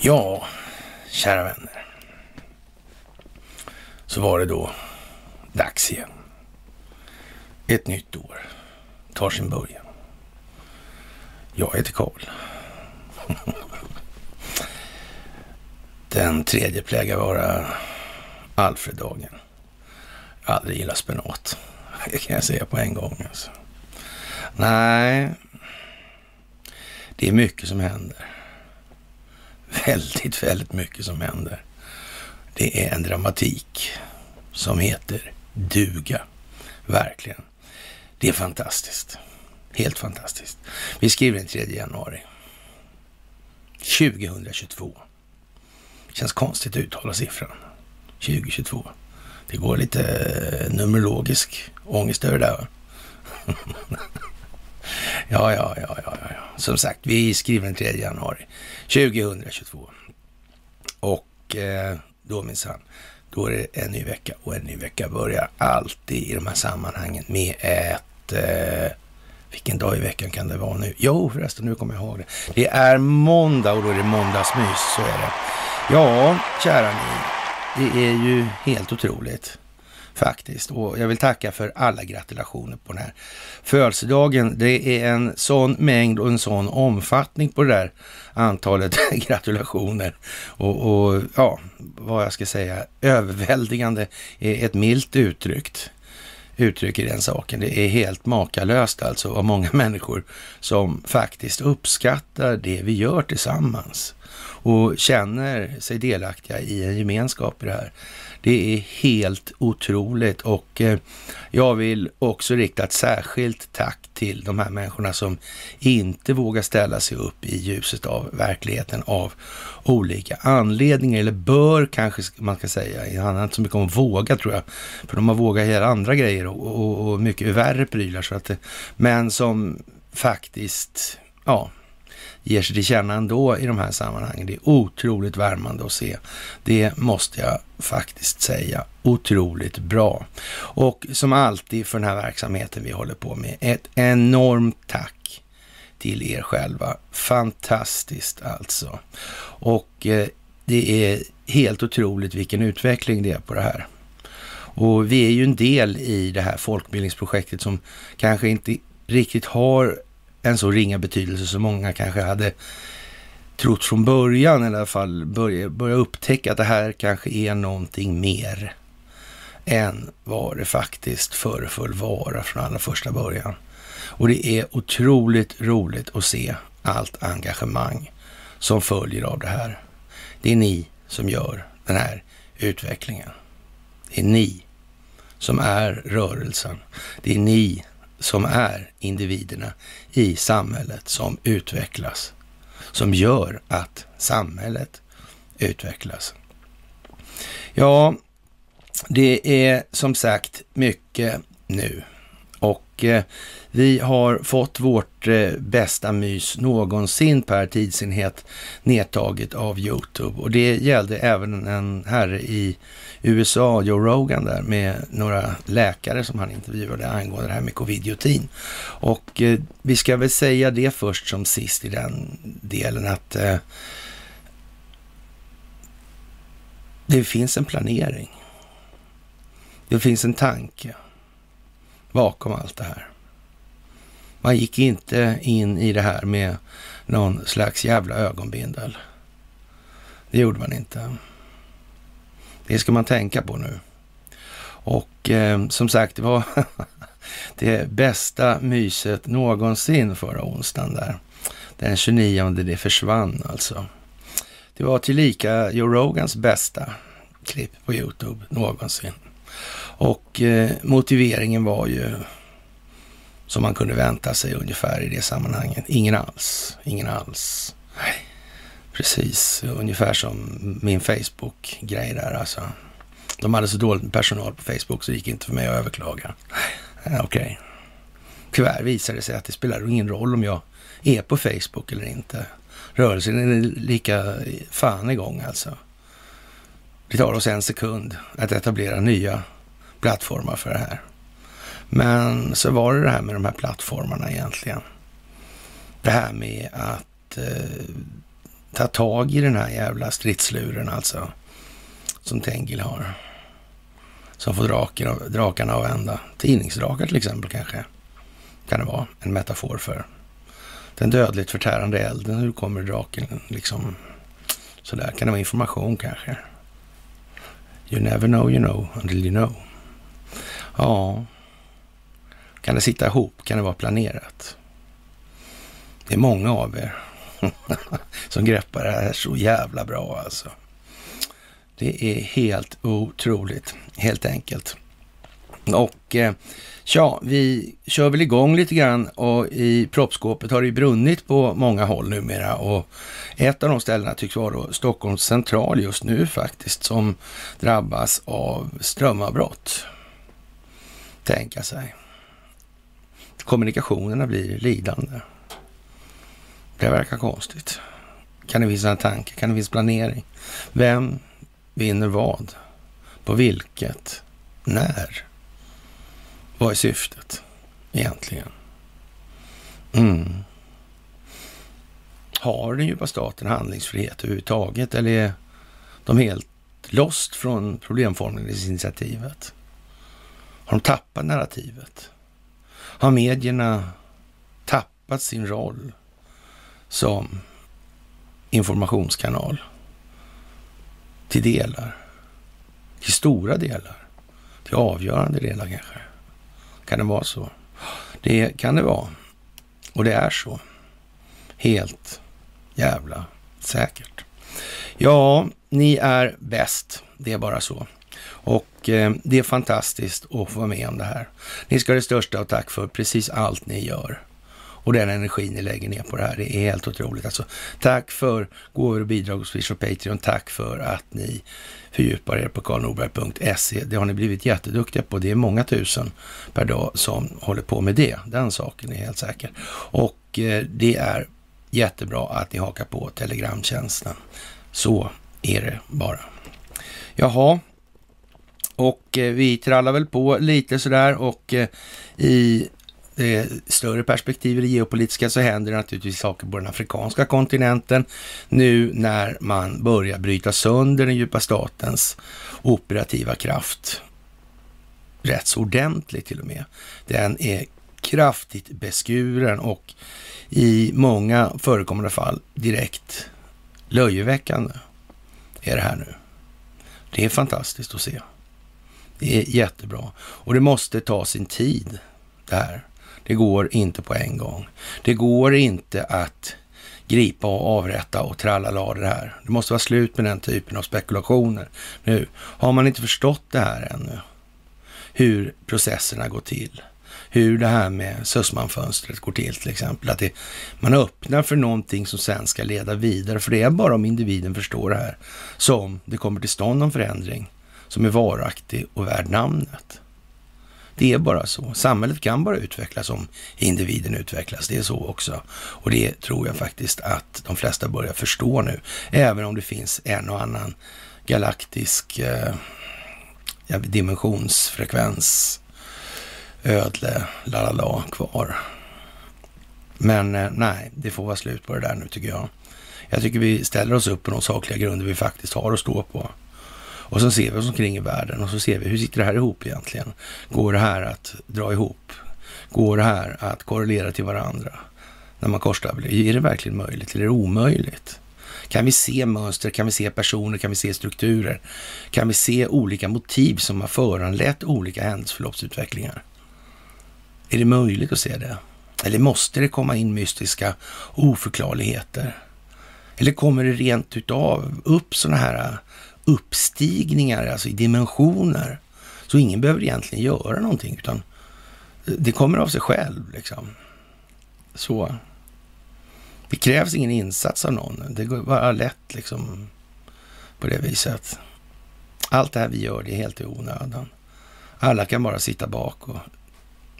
Ja, kära vänner. Så var det då dags igen. Ett nytt år tar sin början. Jag heter Karl. Den tredje plägar vara Alfreddagen. Jag aldrig gillat spenat. Det kan jag säga på en gång. Alltså. Nej, det är mycket som händer. Väldigt, väldigt mycket som händer. Det är en dramatik som heter duga. Verkligen. Det är fantastiskt. Helt fantastiskt. Vi skriver den 3 januari 2022. Känns konstigt att uttala siffran 2022. Det går lite eh, numerologisk ångest över det där. ja, ja, ja, ja, ja. Som sagt, vi skriver den 3 januari 2022. Och eh, då minsann, då är det en ny vecka och en ny vecka börjar alltid i de här sammanhangen med ett eh, vilken dag i veckan kan det vara nu? Jo, förresten, nu kommer jag ihåg det. Det är måndag och då är det måndagsmys, så är det. Ja, kära ni, det är ju helt otroligt faktiskt. Och jag vill tacka för alla gratulationer på den här födelsedagen. Det är en sån mängd och en sån omfattning på det där antalet gratulationer. Och, och ja, vad jag ska säga, överväldigande är ett milt uttryckt uttryck i den saken. Det är helt makalöst alltså av många människor som faktiskt uppskattar det vi gör tillsammans och känner sig delaktiga i en gemenskap i det här. Det är helt otroligt och eh, jag vill också rikta ett särskilt tack till de här människorna som inte vågar ställa sig upp i ljuset av verkligheten av olika anledningar, eller bör kanske man ska säga. Det handlar inte så mycket om att våga tror jag, för de har vågat göra andra grejer och, och, och mycket värre prylar. Så att, eh, men som faktiskt, ja, ger sig till känna ändå i de här sammanhangen. Det är otroligt värmande att se. Det måste jag faktiskt säga. Otroligt bra. Och som alltid för den här verksamheten vi håller på med, ett enormt tack till er själva. Fantastiskt alltså. Och eh, det är helt otroligt vilken utveckling det är på det här. Och vi är ju en del i det här folkbildningsprojektet som kanske inte riktigt har en så ringa betydelse som många kanske hade trott från början, eller i alla fall börja, börja upptäcka att det här kanske är någonting mer än vad det faktiskt föreföll vara från allra första början. Och det är otroligt roligt att se allt engagemang som följer av det här. Det är ni som gör den här utvecklingen. Det är ni som är rörelsen. Det är ni som är individerna i samhället som utvecklas, som gör att samhället utvecklas. Ja, det är som sagt mycket nu och eh, vi har fått vårt eh, bästa mys någonsin per tidsenhet nedtaget av Youtube och det gällde även en herre i USA, Joe Rogan där, med några läkare som han intervjuade angående det här med covid-19. Och eh, vi ska väl säga det först som sist i den delen att eh, det finns en planering. Det finns en tanke bakom allt det här. Man gick inte in i det här med någon slags jävla ögonbindel. Det gjorde man inte. Det ska man tänka på nu. Och eh, som sagt, det var det bästa myset någonsin förra onsdagen där. Den 29 det försvann alltså. Det var tillika Joe Rogans bästa klipp på Youtube någonsin. Och eh, motiveringen var ju som man kunde vänta sig ungefär i det sammanhanget. Ingen alls, ingen alls. Nej. Precis, ungefär som min Facebook-grej där alltså. De hade så dåligt med personal på Facebook så det gick inte för mig att överklaga. Eh, okej. Okay. Tyvärr visade det sig att det spelar ingen roll om jag är på Facebook eller inte. Rörelsen är lika fan igång alltså. Det tar oss en sekund att etablera nya plattformar för det här. Men så var det det här med de här plattformarna egentligen. Det här med att eh, ta tag i den här jävla stridsluren alltså. Som Tengil har. Som får draken, drakarna att vända. Tidningsdrakar till exempel kanske. Kan det vara en metafor för. Den dödligt förtärande elden. Hur kommer draken liksom? Sådär. Kan det vara information kanske? You never know you know until you know. Ja. Kan det sitta ihop? Kan det vara planerat? Det är många av er som greppar det här så jävla bra alltså. Det är helt otroligt, helt enkelt. Och eh, ja, vi kör väl igång lite grann och i proppskåpet har det ju brunnit på många håll numera och ett av de ställena tycks vara då Stockholms central just nu faktiskt som drabbas av strömavbrott. Tänka sig. Kommunikationerna blir lidande. Det verkar konstigt. Kan det finnas en tanke? Kan det finnas planering? Vem vinner vad? På vilket? När? Vad är syftet egentligen? Mm. Har den djupa staten handlingsfrihet överhuvudtaget eller är de helt lost från problemformningsinitiativet? Har de tappat narrativet? Har medierna tappat sin roll som informationskanal till delar, till stora delar, till avgörande delar kanske. Kan det vara så? Det kan det vara. Och det är så. Helt jävla säkert. Ja, ni är bäst. Det är bara så. Och eh, det är fantastiskt att få vara med om det här. Ni ska ha det största och tack för precis allt ni gör och den energin ni lägger ner på det här. Det är helt otroligt. Alltså, tack för gåvor och bidrag hos Swish och Patreon. Tack för att ni fördjupar er på karlnorberg.se. Det har ni blivit jätteduktiga på. Det är många tusen per dag som håller på med det. Den saken är helt säker. Och eh, det är jättebra att ni hakar på Telegramtjänsten. Så är det bara. Jaha, och eh, vi trallar väl på lite sådär och eh, i det större perspektiv i det geopolitiska så händer det naturligtvis saker på den afrikanska kontinenten nu när man börjar bryta sönder den djupa statens operativa kraft. Rätt så ordentligt till och med. Den är kraftigt beskuren och i många förekommande fall direkt löjeväckande är det här nu. Det är fantastiskt att se. Det är jättebra och det måste ta sin tid det här. Det går inte på en gång. Det går inte att gripa och avrätta och trallala det här. Det måste vara slut med den typen av spekulationer nu. Har man inte förstått det här ännu, hur processerna går till, hur det här med Sussman-fönstret går till till exempel, att det, man öppnar för någonting som sen ska leda vidare, för det är bara om individen förstår det här som det kommer till stånd någon förändring som är varaktig och värd namnet. Det är bara så. Samhället kan bara utvecklas om individen utvecklas. Det är så också. Och det tror jag faktiskt att de flesta börjar förstå nu. Även om det finns en och annan galaktisk eh, dimensionsfrekvens, ödle, lalala kvar. Men eh, nej, det får vara slut på det där nu tycker jag. Jag tycker vi ställer oss upp på de sakliga grunder vi faktiskt har att stå på. Och så ser vi oss omkring i världen och så ser vi hur sitter det här ihop egentligen? Går det här att dra ihop? Går det här att korrelera till varandra när man korsstabiliserar? Är det verkligen möjligt eller är det omöjligt? Kan vi se mönster? Kan vi se personer? Kan vi se strukturer? Kan vi se olika motiv som har föranlett olika händelseförloppsutvecklingar? Är det möjligt att se det? Eller måste det komma in mystiska oförklarligheter? Eller kommer det rent utav upp sådana här uppstigningar, alltså i dimensioner. Så ingen behöver egentligen göra någonting, utan det kommer av sig själv. Liksom. Så. Det krävs ingen insats av någon. Det går bara lätt liksom på det viset. Allt det här vi gör, det är helt i onödan. Alla kan bara sitta bak och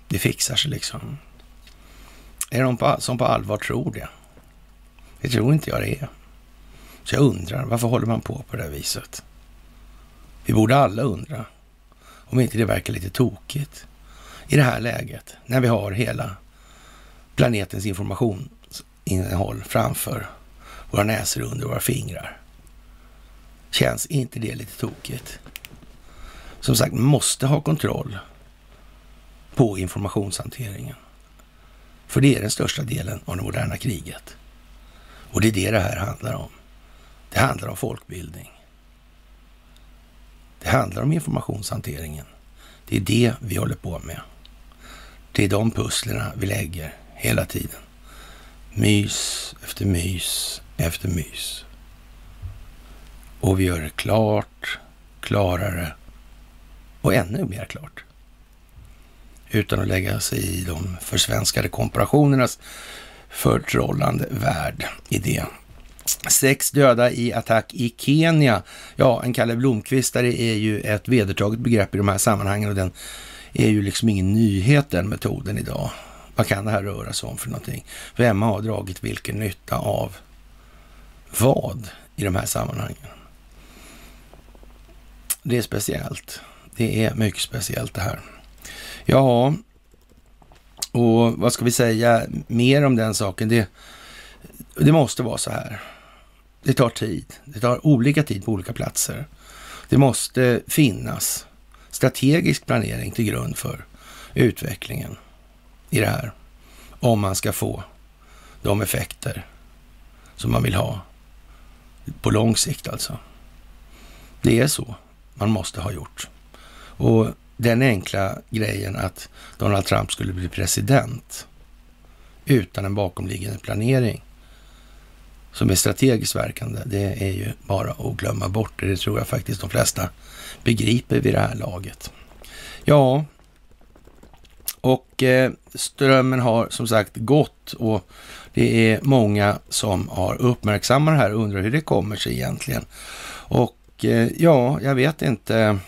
det fixar sig liksom. Är det någon som på allvar tror det? Det tror inte jag det är. Så jag undrar, varför håller man på på det viset? Vi borde alla undra om inte det verkar lite tokigt. i det här läget, när vi har hela planetens informationsinnehåll framför våra näsor under våra fingrar. Känns inte det lite tokigt? Som sagt, måste ha kontroll på informationshanteringen. För det är den största delen av det moderna kriget. Och det är det det här handlar om. Det handlar om folkbildning. Det handlar om informationshanteringen. Det är det vi håller på med. Det är de pusslerna vi lägger hela tiden. Mys efter mys efter mys. Och vi gör det klart, klarare och ännu mer klart. Utan att lägga sig i de försvenskade komparationernas förtrollande värld i det. Sex döda i attack i Kenya. Ja, en Kalle Blomqvistare är ju ett vedertaget begrepp i de här sammanhangen och den är ju liksom ingen nyhet den metoden idag. Vad kan det här röra sig om för någonting? Vem har dragit vilken nytta av vad i de här sammanhangen? Det är speciellt. Det är mycket speciellt det här. Ja, och vad ska vi säga mer om den saken? Det, det måste vara så här. Det tar tid. Det tar olika tid på olika platser. Det måste finnas strategisk planering till grund för utvecklingen i det här. Om man ska få de effekter som man vill ha på lång sikt alltså. Det är så man måste ha gjort. Och den enkla grejen att Donald Trump skulle bli president utan en bakomliggande planering som är strategiskt verkande, det är ju bara att glömma bort det. Tror jag faktiskt de flesta begriper vid det här laget. Ja, och eh, strömmen har som sagt gått och det är många som har uppmärksammat det här och undrar hur det kommer sig egentligen. Och eh, ja, jag vet inte.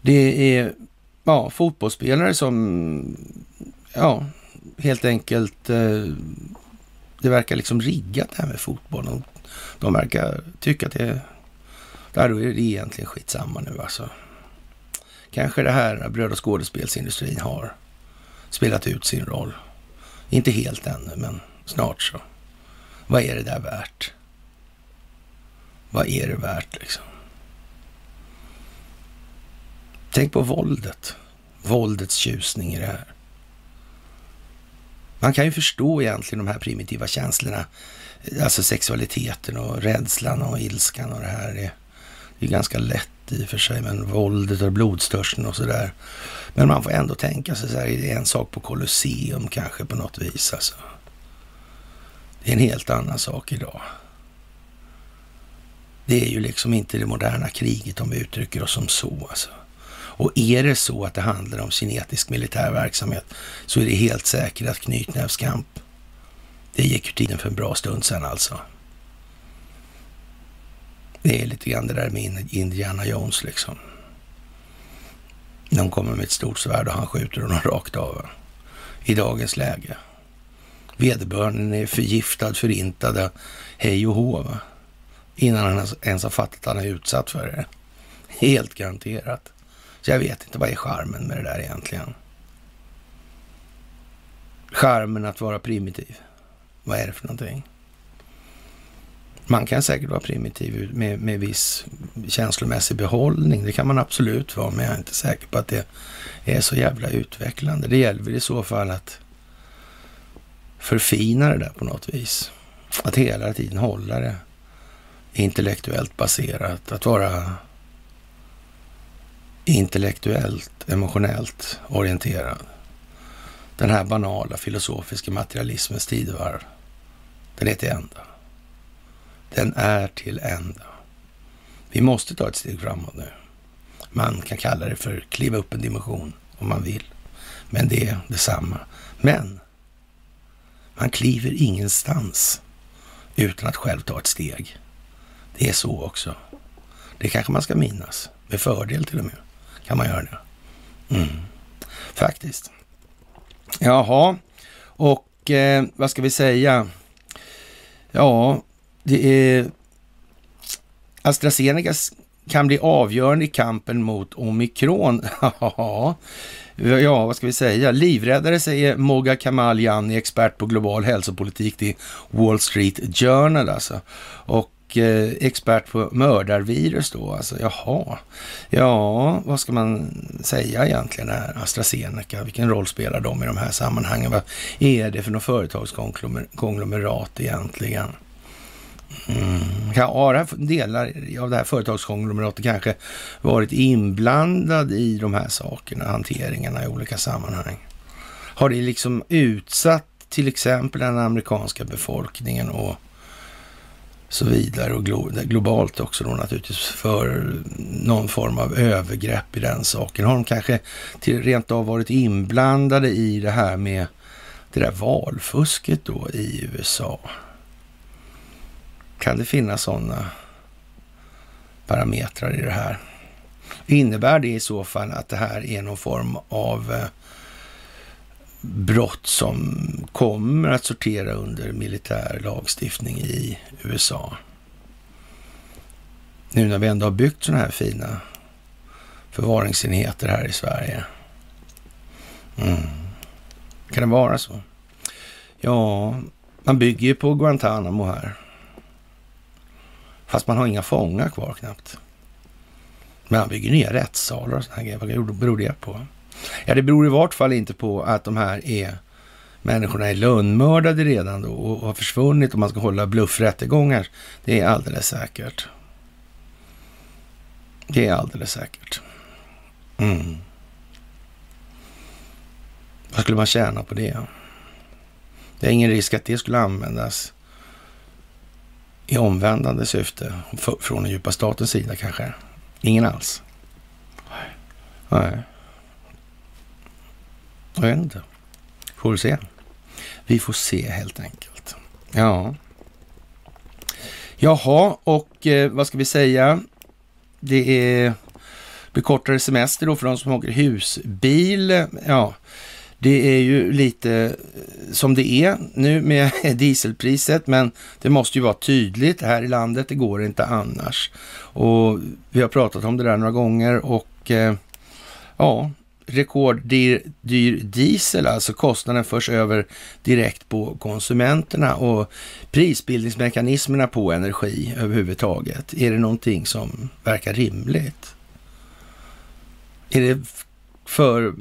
Det är ja, fotbollsspelare som ja, helt enkelt eh, det verkar liksom riggat det här med fotboll. De verkar tycka att det, där är det egentligen skitsamma nu alltså. Kanske det här bröd och skådespelsindustrin har spelat ut sin roll. Inte helt ännu, men snart så. Vad är det där värt? Vad är det värt liksom? Tänk på våldet. Våldets tjusning i det här. Man kan ju förstå egentligen de här primitiva känslorna. Alltså sexualiteten och rädslan och ilskan och det här. Det, är ganska lätt i och för sig, men våldet och blodstörsten och sådär. Men man får ändå tänka sig så här, det är en sak på Colosseum kanske på något vis alltså. Det är en helt annan sak idag. Det är ju liksom inte det moderna kriget om vi uttrycker oss som så alltså. Och är det så att det handlar om kinetisk militär verksamhet så är det helt säkert att knytnävskamp, det gick ju tiden för en bra stund sedan alltså. Det är lite grann det där med Indiana Jones liksom. De kommer med ett stort svärd och han skjuter honom rakt av. I dagens läge. Vederbörande är förgiftad, förintad, hej och hå. Innan han ens har fattat att han är utsatt för det. Helt garanterat. Så jag vet inte, vad är charmen med det där egentligen? Charmen att vara primitiv. Vad är det för någonting? Man kan säkert vara primitiv med, med viss känslomässig behållning. Det kan man absolut vara, men jag är inte säker på att det är så jävla utvecklande. Det gäller väl i så fall att förfina det där på något vis. Att hela tiden hålla det intellektuellt baserat. Att vara intellektuellt, emotionellt orienterad. Den här banala filosofiska materialismens tidevarv, den är till ända. Den är till ända. Vi måste ta ett steg framåt nu. Man kan kalla det för kliva upp en dimension om man vill. Men det är detsamma. Men man kliver ingenstans utan att själv ta ett steg. Det är så också. Det kanske man ska minnas, med fördel till och med kan man göra det. Mm. Faktiskt. Jaha, och eh, vad ska vi säga? Ja, det är AstraZeneca kan bli avgörande i kampen mot omikron. Ja, ja, vad ska vi säga? Livräddare säger Moga Kamal Janni, expert på global hälsopolitik till Wall Street Journal alltså. Och eh, expert på mördarvirus då alltså. Jaha, ja, vad ska man säga egentligen här? AstraZeneca, vilken roll spelar de i de här sammanhangen? Vad är det för något företagskonglomerat egentligen? Mm. Har delar av det här företagskonglomeratet kanske varit inblandad i de här sakerna, hanteringarna i olika sammanhang? Har det liksom utsatt till exempel den amerikanska befolkningen och så vidare och glo globalt också då naturligtvis för någon form av övergrepp i den saken. Har de kanske till, rent av varit inblandade i det här med det där valfusket då i USA? Kan det finnas sådana parametrar i det här? Innebär det i så fall att det här är någon form av eh, brott som kommer att sortera under militär lagstiftning i USA? Nu när vi ändå har byggt sådana här fina förvaringsenheter här i Sverige. Mm. Kan det vara så? Ja, man bygger ju på Guantanamo här. Fast man har inga fångar kvar knappt. Men han bygger nya rättssalar och sådana grejer. Vad beror det på? Ja, det beror i vart fall inte på att de här är människorna är lönnmördade redan då och har försvunnit och man ska hålla bluffrättegångar. Det är alldeles säkert. Det är alldeles säkert. Mm. Vad skulle man tjäna på det? Det är ingen risk att det skulle användas i omvändande syfte från den djupa statens sida kanske? Ingen alls? Nej. Jag vet inte. Får vi se. Vi får se helt enkelt. Ja. Jaha, och eh, vad ska vi säga? Det är bekortade semester då för de som åker husbil. Ja, det är ju lite eh, som det är nu med dieselpriset, men det måste ju vara tydligt här i landet. Det går inte annars. Och vi har pratat om det där några gånger och eh, ja, rekorddyr dyr diesel, alltså kostnaden förs över direkt på konsumenterna och prisbildningsmekanismerna på energi överhuvudtaget. Är det någonting som verkar rimligt? Är det för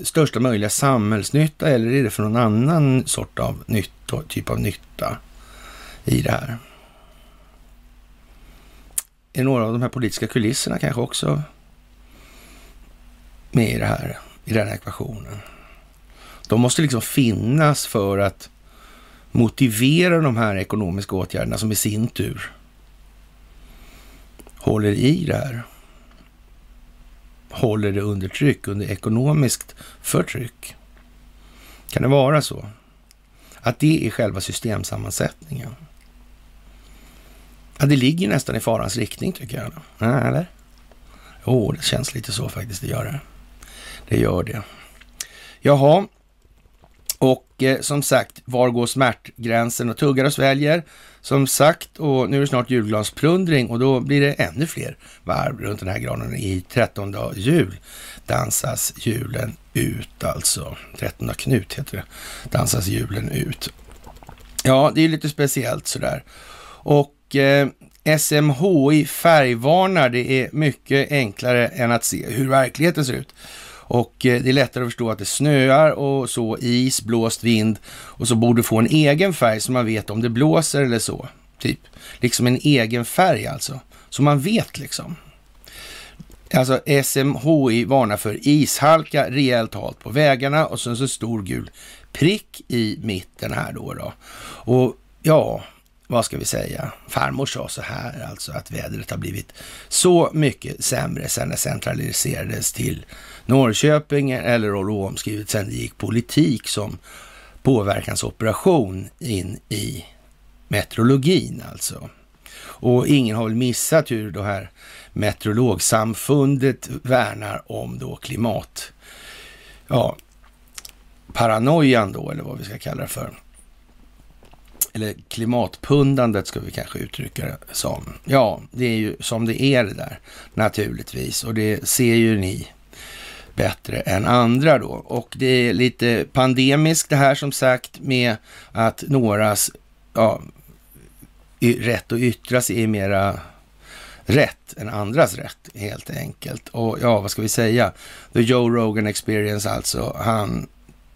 största möjliga samhällsnytta eller är det för någon annan sort av nytta, typ av nytta i det här? Är några av de här politiska kulisserna kanske också med i det här, i den här ekvationen? De måste liksom finnas för att motivera de här ekonomiska åtgärderna som i sin tur håller i det här håller det under tryck, under ekonomiskt förtryck. Kan det vara så? Att det är själva systemsammansättningen? Ja, det ligger nästan i farans riktning tycker jag. Eller? Jo, det känns lite så faktiskt, det gör det. Det gör det. Jaha, och eh, som sagt, var går smärtgränsen och tuggar och sväljer? Som sagt, och nu är det snart julgransplundring och då blir det ännu fler varv runt den här granen. I 13 jul dansas julen ut alltså. 13 Knut heter det. Dansas julen ut. Ja, det är lite speciellt sådär. Och eh, SMHI färgvarnar. Det är mycket enklare än att se hur verkligheten ser ut. Och eh, det är lättare att förstå att det snöar och så, is, blåst, vind och så borde få en egen färg så man vet om det blåser eller så. Typ, liksom en egen färg alltså. Så man vet liksom. Alltså SMHI varnar för ishalka rejält halt på vägarna och sen så stor gul prick i mitten här då. då. Och ja, vad ska vi säga? Farmor sa så här alltså att vädret har blivit så mycket sämre sen det centraliserades till Norrköping eller då omskrivet sen det gick politik som påverkansoperation in i meteorologin alltså. Och ingen har väl missat hur det här meteorologsamfundet värnar om då klimat, ja, paranoian då, eller vad vi ska kalla det för. Eller klimatpundandet ska vi kanske uttrycka det som. Ja, det är ju som det är det där naturligtvis. Och det ser ju ni bättre än andra då. Och det är lite pandemiskt det här som sagt med att någras ja, rätt att yttra sig är mera rätt än andras rätt helt enkelt. Och ja, vad ska vi säga? The Joe Rogan Experience alltså, han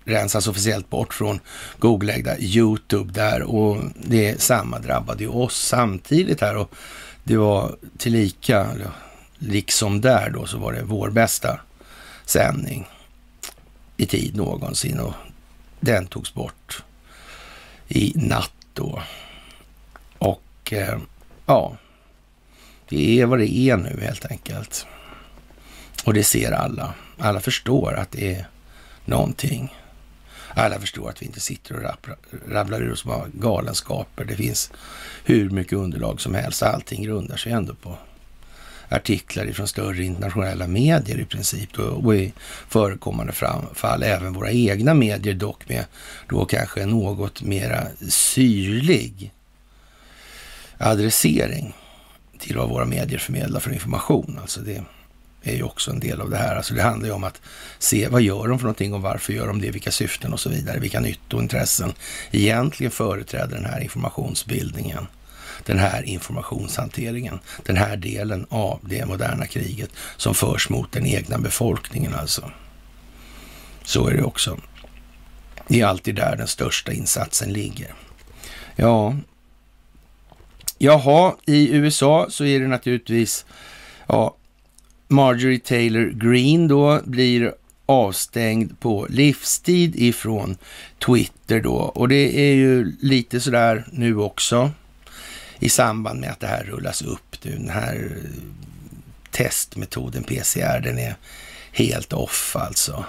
rensas officiellt bort från Googleägda YouTube där och det samma drabbade ju oss samtidigt här och det var tillika, liksom där då, så var det vår bästa sändning i tid någonsin och den togs bort i natt då. Och eh, ja, det är vad det är nu helt enkelt. Och det ser alla. Alla förstår att det är någonting. Alla förstår att vi inte sitter och rabblar ur oss galenskaper. Det finns hur mycket underlag som helst. Allting grundar sig ändå på artiklar från större internationella medier i princip och i förekommande fall även våra egna medier dock med då kanske något mera syrlig adressering till vad våra medier förmedlar för information. Alltså det är ju också en del av det här. Alltså det handlar ju om att se vad gör de för någonting och varför gör de det, vilka syften och så vidare, vilka nyttointressen egentligen företräder den här informationsbildningen den här informationshanteringen, den här delen av det moderna kriget som förs mot den egna befolkningen alltså. Så är det också. Det är alltid där den största insatsen ligger. Ja, Jaha, i USA så är det naturligtvis, ja, Marjorie Taylor Greene då blir avstängd på livstid ifrån Twitter då. Och det är ju lite sådär nu också i samband med att det här rullas upp. Den här eh, testmetoden PCR, den är helt off alltså.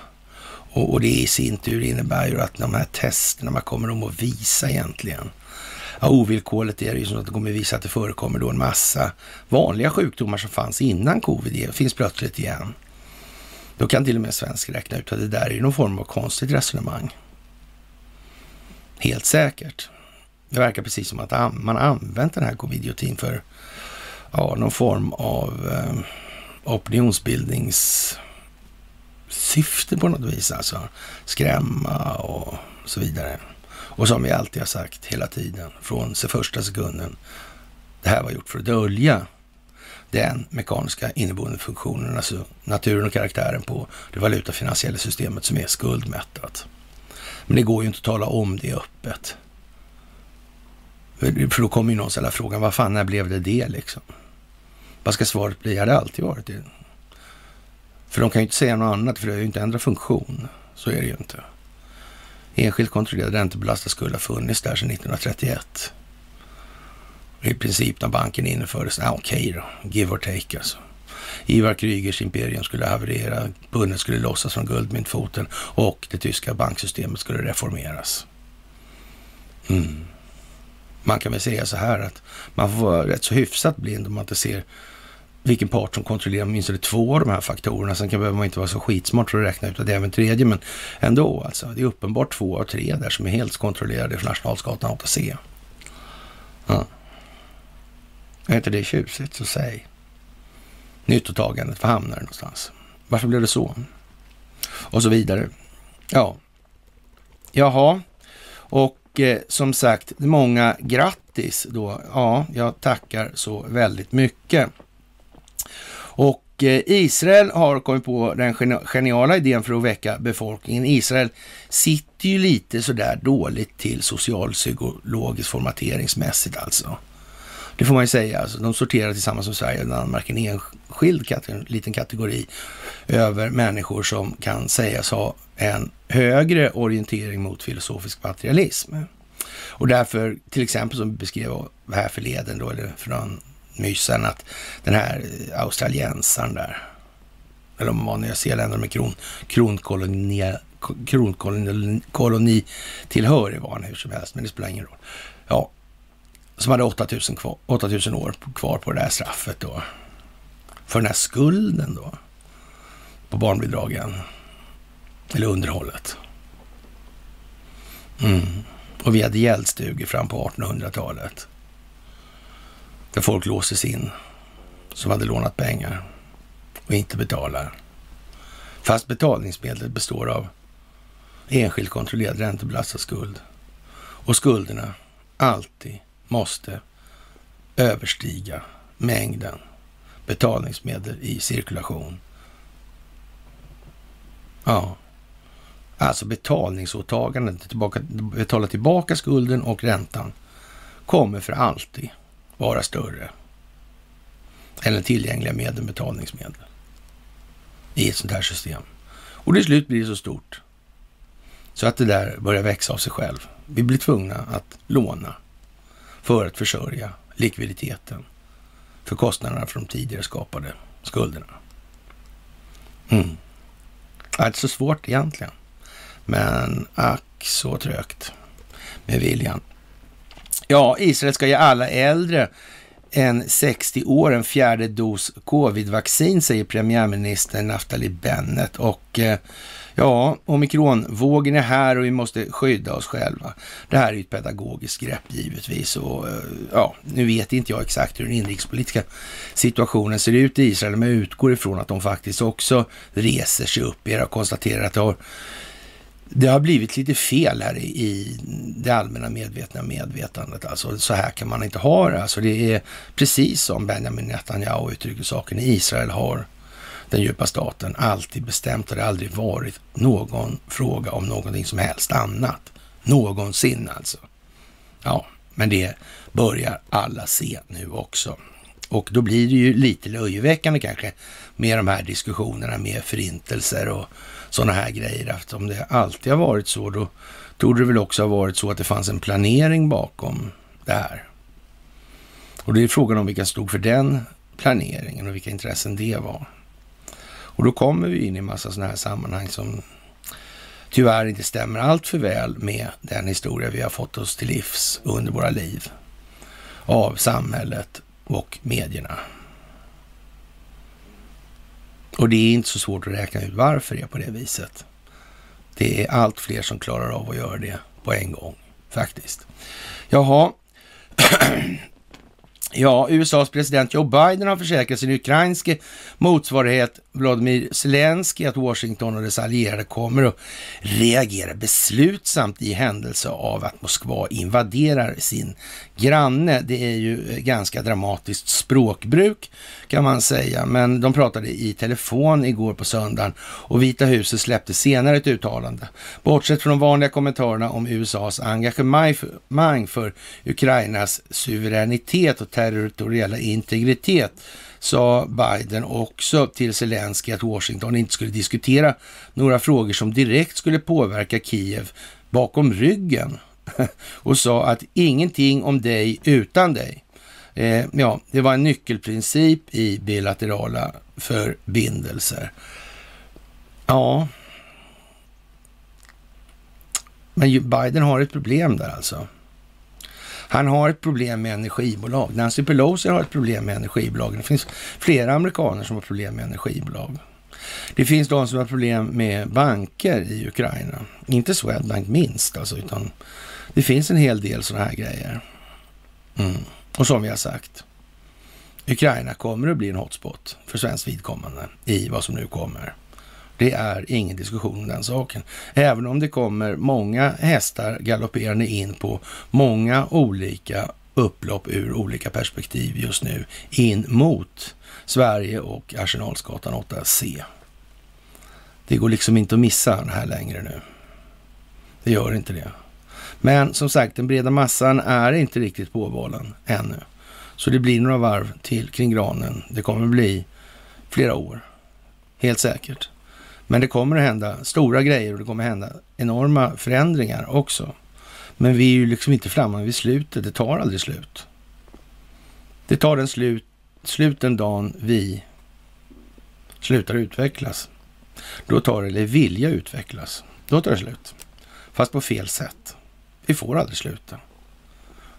Och, och det i sin tur innebär ju att de här testerna, man kommer de att visa egentligen Ja, ovillkorligt är det ju som att det kommer visa att det förekommer då en massa vanliga sjukdomar som fanns innan covid finns plötsligt igen. Då kan till och med svensk räkna ut att det där är någon form av konstigt resonemang. Helt säkert. Det verkar precis som att man använt den här covidiotin för ja, någon form av eh, opinionsbildningssyfte på något vis. Alltså skrämma och så vidare. Och som vi alltid har sagt hela tiden, från första sekunden, det här var gjort för att dölja den mekaniska inneboende funktionen, alltså naturen och karaktären på det valutafinansiella systemet som är skuldmättat. Men det går ju inte att tala om det öppet. För då kommer ju någon ställa frågan, vad fan, när blev det det liksom? Vad ska svaret bli? Har det alltid varit det? För de kan ju inte säga något annat, för det har ju inte ändrat funktion. Så är det ju inte. Enskilt kontrollerad räntebelastad skuld har funnits där sedan 1931. I princip när banken infördes, ah, okej okay då, give or take alltså. Ivar Krygers imperium skulle haverera, pundet skulle lossas från guldmyntfoten och det tyska banksystemet skulle reformeras. Mm. Man kan väl säga så här att man får vara rätt så hyfsat blind om man inte ser vilken part som kontrollerar åtminstone två av de här faktorerna. Sen kan behöver man inte vara så skitsmart för att räkna ut att det är en tredje, men ändå alltså. Det är uppenbart två av tre där som är helt kontrollerade från Nationalskatan 8C. Ja. Är inte det tjusigt, så säg. Nyttotagandet, var hamnar det någonstans? Varför blev det så? Och så vidare. Ja. Jaha. Och eh, som sagt, många grattis då. Ja, jag tackar så väldigt mycket. Och eh, Israel har kommit på den geniala idén för att väcka befolkningen. Israel sitter ju lite sådär dåligt till socialpsykologiskt formateringsmässigt alltså. Det får man ju säga. Alltså, de sorterar tillsammans med Sverige och Danmark en enskild liten kategori över människor som kan sägas ha en högre orientering mot filosofisk materialism. Och därför, till exempel som vi beskrev här förleden då, eller från mysen att den här australiensaren där, eller om man var nyzeeländare med kron, kronkoloni, kronkolonitillhörig var han hur som helst, men det spelar ingen roll. Ja, som hade 8000, kvar, 8000 år kvar på det här straffet då. För den här skulden då på barnbidragen. Eller underhållet. Mm. Och vi hade gäldstugor fram på 1800-talet. Där folk låses in som hade lånat pengar och inte betalar. Fast betalningsmedlet består av enskilt kontrollerad räntebelastad skuld. Och skulderna alltid måste överstiga mängden betalningsmedel i cirkulation. Ja, alltså betalningsåtagandet, tillbaka, betala tillbaka skulden och räntan kommer för alltid vara större än den tillgängliga medel, betalningsmedel i ett sånt här system. Och till slut blir det så stort så att det där börjar växa av sig själv. Vi blir tvungna att låna för att försörja likviditeten för kostnaderna för de tidigare skapade skulderna. Mm. Det är inte så svårt egentligen, men ack så trögt med viljan. Ja, Israel ska ge alla äldre än 60 år en fjärde dos covid-vaccin, säger premiärminister Naftali Bennett. Och eh, ja, omikronvågen är här och vi måste skydda oss själva. Det här är ett pedagogiskt grepp givetvis. Och eh, ja, nu vet inte jag exakt hur den inrikespolitiska situationen ser ut i Israel, men jag utgår ifrån att de faktiskt också reser sig upp. Jag konstaterar att det har det har blivit lite fel här i, i det allmänna medvetna medvetandet. Alltså, så här kan man inte ha det. Alltså, det är precis som Benjamin Netanyahu uttrycker saken. Israel har den djupa staten alltid bestämt och det har aldrig varit någon fråga om någonting som helst annat. Någonsin alltså. Ja, men det börjar alla se nu också. Och då blir det ju lite löjeväckande kanske med de här diskussionerna med förintelser och sådana här grejer. Att om det alltid har varit så, då torde det väl också ha varit så att det fanns en planering bakom det här. Och det är frågan om vilka stod för den planeringen och vilka intressen det var. Och då kommer vi in i massa sådana här sammanhang som tyvärr inte stämmer allt för väl med den historia vi har fått oss till livs under våra liv av samhället och medierna. Och det är inte så svårt att räkna ut varför det är på det viset. Det är allt fler som klarar av att göra det på en gång, faktiskt. Jaha, Ja, USAs president Joe Biden har försäkrat sin ukrainske motsvarighet Vladimir Zelensky att Washington och dess allierade kommer att reagera beslutsamt i händelse av att Moskva invaderar sin granne. Det är ju ganska dramatiskt språkbruk kan man säga, men de pratade i telefon igår på söndagen och Vita huset släppte senare ett uttalande. Bortsett från de vanliga kommentarerna om USAs engagemang för Ukrainas suveränitet och territoriella integritet sa Biden också till Zelensky att Washington inte skulle diskutera några frågor som direkt skulle påverka Kiev bakom ryggen och sa att ingenting om dig utan dig. Eh, ja, det var en nyckelprincip i bilaterala förbindelser. Ja, men Biden har ett problem där alltså. Han har ett problem med energibolag. Nancy Pelosi har ett problem med energibolag. Det finns flera amerikaner som har problem med energibolag. Det finns de som har problem med banker i Ukraina. Inte Swedbank minst alltså, utan det finns en hel del sådana här grejer. Mm. Och som vi har sagt, Ukraina kommer att bli en hotspot för svenskt vidkommande i vad som nu kommer. Det är ingen diskussion om den saken. Även om det kommer många hästar galopperande in på många olika upplopp ur olika perspektiv just nu in mot Sverige och Arsenalsgatan 8C. Det går liksom inte att missa det här längre nu. Det gör inte det. Men som sagt, den breda massan är inte riktigt påvalen ännu. Så det blir några varv till kring granen. Det kommer bli flera år. Helt säkert. Men det kommer att hända stora grejer och det kommer att hända enorma förändringar också. Men vi är ju liksom inte framme vid slutet. Det tar aldrig slut. Det tar den slut, slut den dagen vi slutar utvecklas. Då tar det, eller vilja utvecklas. Då tar det slut. Fast på fel sätt. Vi får aldrig sluta.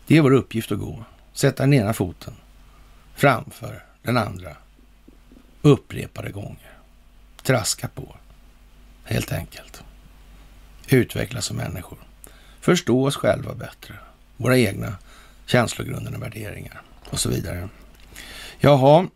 Det är vår uppgift att gå. Sätta den ena foten framför den andra upprepade gånger. Traska på, helt enkelt. Utvecklas som människor. Förstå oss själva bättre. Våra egna känslogrunder och värderingar och så vidare. Jaha,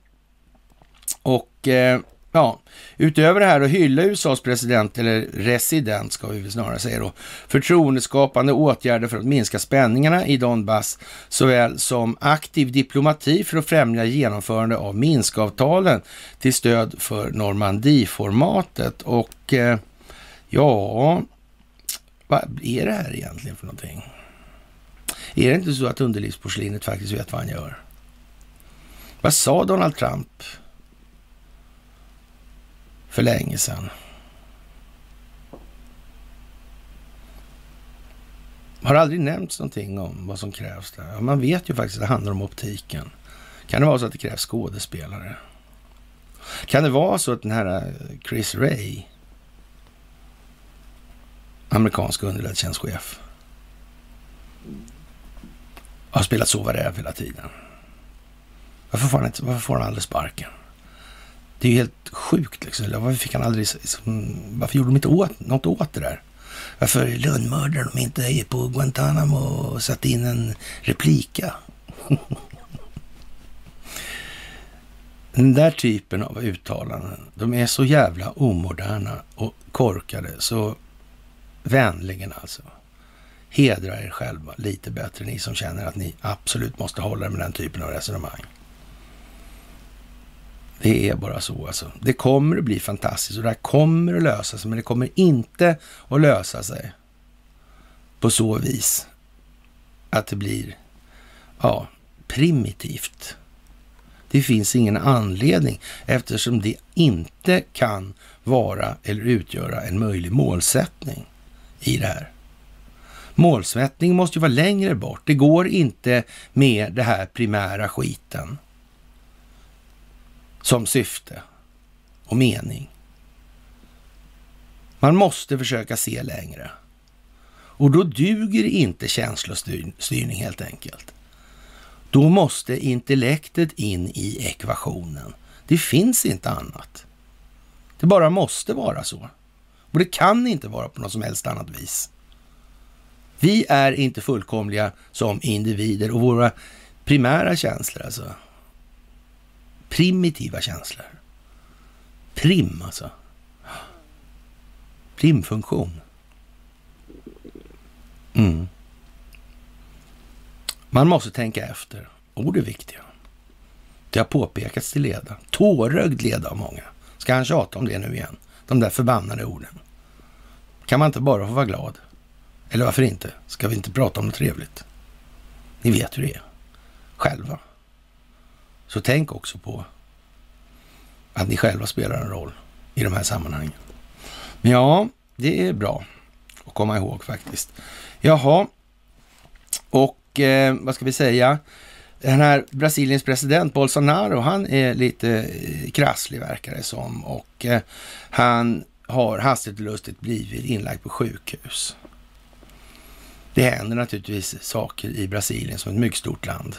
och eh, Ja, utöver det här att hylla USAs president, eller resident ska vi väl snarare säga då, förtroendeskapande åtgärder för att minska spänningarna i Donbass, såväl som aktiv diplomati för att främja genomförande av Minskavtalen till stöd för Normandieformatet. Och eh, ja, vad är det här egentligen för någonting? Är det inte så att underlivsporslinet faktiskt vet vad han gör? Vad sa Donald Trump för länge sedan? Har aldrig nämnts någonting om vad som krävs där. Man vet ju faktiskt att det handlar om optiken. Kan det vara så att det krävs skådespelare? Kan det vara så att den här eh, Chris Ray, amerikansk underrättelsetjänstchef, har spelat sova räv hela tiden? Varför får han, inte, varför får han aldrig sparken? Det är ju helt sjukt liksom. Varför fick han aldrig... Liksom, varför gjorde de inte åt, något åt det där? Varför lönnmördade de inte på Guantanamo och satte in en replika? Den där typen av uttalanden, de är så jävla omoderna och korkade, så vänligen alltså. Hedra er själva lite bättre, ni som känner att ni absolut måste hålla er med den typen av resonemang. Det är bara så alltså. Det kommer att bli fantastiskt och det här kommer att lösa sig, men det kommer inte att lösa sig på så vis att det blir ja, primitivt. Det finns ingen anledning eftersom det inte kan vara eller utgöra en möjlig målsättning i det här. Målsättningen måste ju vara längre bort. Det går inte med det här primära skiten som syfte och mening. Man måste försöka se längre. Och då duger inte känslostyrning helt enkelt. Då måste intellektet in i ekvationen. Det finns inte annat. Det bara måste vara så. Och det kan inte vara på något som helst annat vis. Vi är inte fullkomliga som individer och våra primära känslor, alltså primitiva känslor. Prim alltså. Primfunktion. Mm. Man måste tänka efter. Ord är viktiga. Det har påpekats till leda. Tårögd leda av många. Ska han tjata om det nu igen? De där förbannade orden. Kan man inte bara få vara glad? Eller varför inte? Ska vi inte prata om något trevligt? Ni vet hur det är. Själva. Så tänk också på att ni själva spelar en roll i de här sammanhangen. Men ja, det är bra att komma ihåg faktiskt. Jaha, och eh, vad ska vi säga? Den här Brasiliens president Bolsonaro, han är lite eh, krasslig verkar det som och eh, han har hastigt och lustigt blivit inlagd på sjukhus. Det händer naturligtvis saker i Brasilien som ett mycket stort land.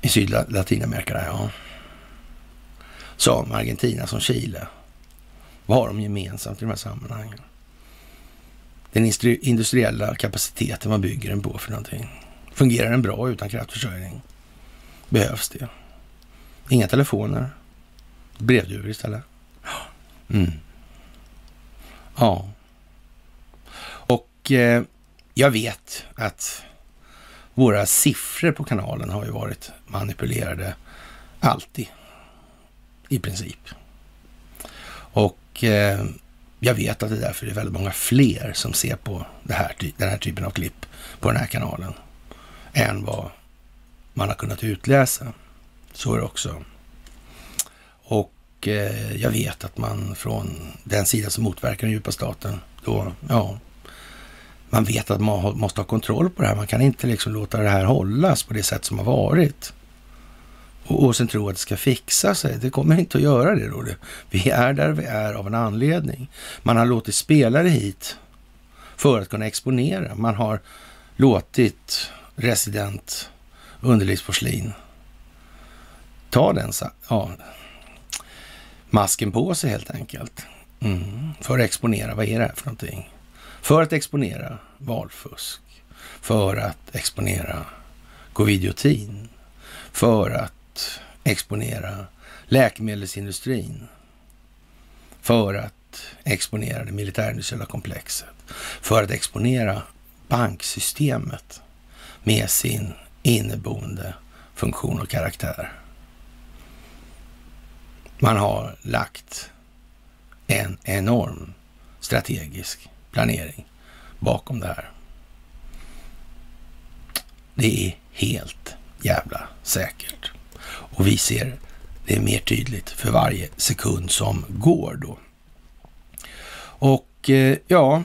I Sydlatinamerika där, ja. Som Argentina, som Chile. Vad har de gemensamt i de här sammanhangen? Den industriella kapaciteten, vad bygger den på för någonting? Fungerar den bra utan kraftförsörjning? Behövs det? Inga telefoner? Brevduvor istället? Mm. Ja. Och eh, jag vet att våra siffror på kanalen har ju varit manipulerade alltid. I princip. Och eh, jag vet att det därför är väldigt många fler som ser på det här, den här typen av klipp på den här kanalen än vad man har kunnat utläsa. Så är det också. Och eh, jag vet att man från den sida som motverkar den djupa staten då, ja, man vet att man måste ha kontroll på det här. Man kan inte liksom låta det här hållas på det sätt som har varit. Och, och sen tro att det ska fixa sig. Det kommer inte att göra det då. Vi är där vi är av en anledning. Man har låtit spelare hit för att kunna exponera. Man har låtit resident underlivsporslin ta den ja, masken på sig helt enkelt. Mm, för att exponera, vad är det här för någonting? För att exponera valfusk, för att exponera covidiotin, för att exponera läkemedelsindustrin. För att exponera det militärindustriella komplexet, för att exponera banksystemet med sin inneboende funktion och karaktär. Man har lagt en enorm strategisk planering bakom det här. Det är helt jävla säkert. Och vi ser det mer tydligt för varje sekund som går då. Och eh, ja,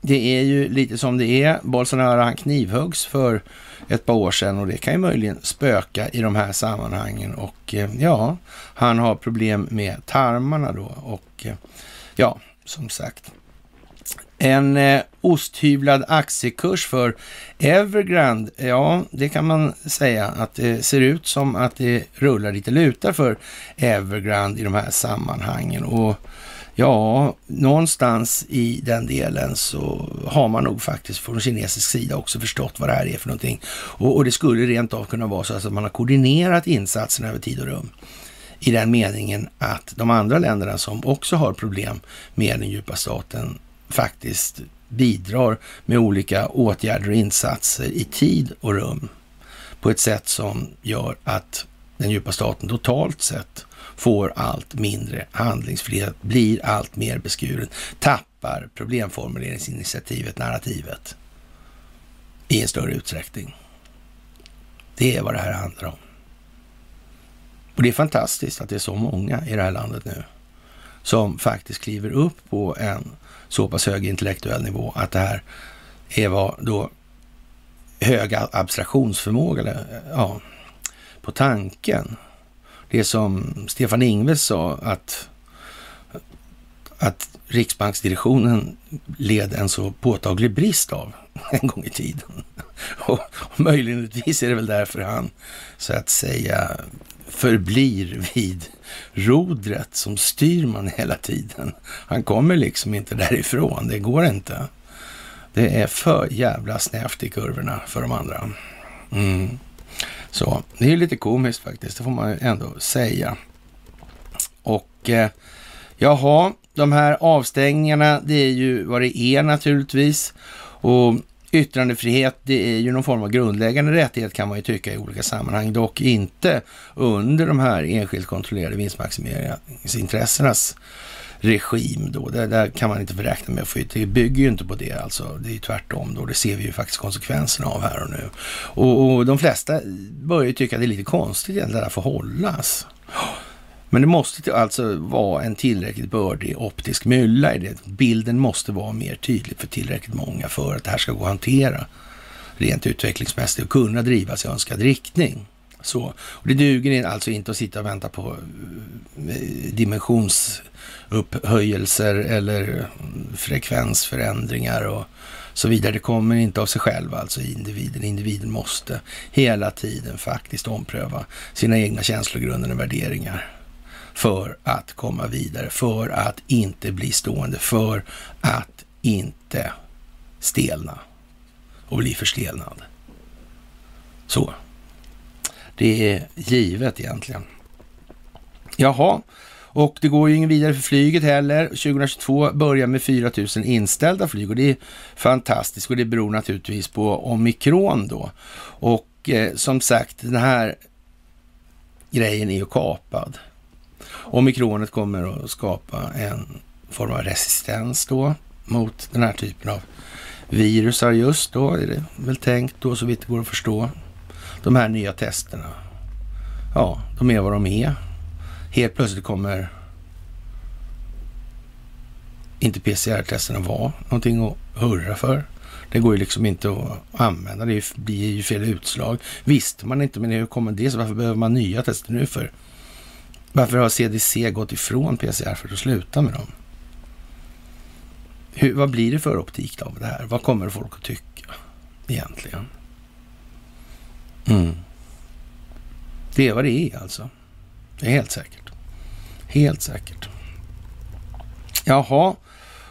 det är ju lite som det är. Bolsonaro han knivhuggs för ett par år sedan och det kan ju möjligen spöka i de här sammanhangen. Och eh, ja, han har problem med tarmarna då och eh, ja, som sagt. En eh, osthyvlad aktiekurs för Evergrande, ja det kan man säga att det ser ut som att det rullar lite lutar för Evergrande i de här sammanhangen. Och Ja, någonstans i den delen så har man nog faktiskt från kinesisk sida också förstått vad det här är för någonting. Och, och det skulle rent av kunna vara så att man har koordinerat insatserna över tid och rum i den meningen att de andra länderna som också har problem med den djupa staten faktiskt bidrar med olika åtgärder och insatser i tid och rum på ett sätt som gör att den djupa staten totalt sett får allt mindre handlingsfrihet, blir allt mer beskuren, tappar problemformuleringsinitiativet, narrativet i en större utsträckning. Det är vad det här handlar om. Och det är fantastiskt att det är så många i det här landet nu som faktiskt kliver upp på en så pass hög intellektuell nivå att det här är vad då hög abstraktionsförmåga, eller, ja, på tanken det som Stefan Ingves sa att, att riksbanksdirektionen led en så påtaglig brist av en gång i tiden. Och, och möjligtvis är det väl därför han så att säga förblir vid rodret som styr man hela tiden. Han kommer liksom inte därifrån, det går inte. Det är för jävla snävt i kurvorna för de andra. Mm. Så det är lite komiskt faktiskt, det får man ju ändå säga. Och eh, jaha, de här avstängningarna, det är ju vad det är naturligtvis. Och yttrandefrihet, det är ju någon form av grundläggande rättighet kan man ju tycka i olika sammanhang, dock inte under de här enskilt kontrollerade vinstmaximeringsintressenas regim då. Där, där kan man inte räkna med att få ut. Det bygger ju inte på det alltså. Det är ju tvärtom då. Det ser vi ju faktiskt konsekvenserna av här och nu. Och, och de flesta börjar ju tycka att det är lite konstigt att det där får hållas. Men det måste alltså vara en tillräckligt bördig optisk mylla i det. Bilden måste vara mer tydlig för tillräckligt många för att det här ska gå att hantera rent utvecklingsmässigt och kunna drivas i önskad riktning. Så. Och det duger alltså inte att sitta och vänta på eh, dimensionsupphöjelser eller mm, frekvensförändringar och så vidare. Det kommer inte av sig själv, alltså individen. Individen måste hela tiden faktiskt ompröva sina egna känslogrunder och värderingar för att komma vidare, för att inte bli stående, för att inte stelna och bli förstelnad. Så. Det är givet egentligen. Jaha, och det går ju ingen vidare för flyget heller. 2022 börjar med 4 000 inställda flyg och det är fantastiskt och det beror naturligtvis på omikron då. Och eh, som sagt, den här grejen är ju kapad. Omikronet kommer att skapa en form av resistens då mot den här typen av virusar just då, är det väl tänkt då så vitt det går att förstå de här nya testerna, ja, de är vad de är. Helt plötsligt kommer inte PCR-testerna vara någonting att hurra för. Det går ju liksom inte att använda, det blir ju fel utslag. Visste man inte, men hur kommer det sig? Varför behöver man nya tester nu för? Varför har CDC gått ifrån PCR för att sluta med dem? Hur, vad blir det för optik av det här? Vad kommer folk att tycka egentligen? Mm. Det är vad det är alltså. Det är helt säkert. Helt säkert. Jaha,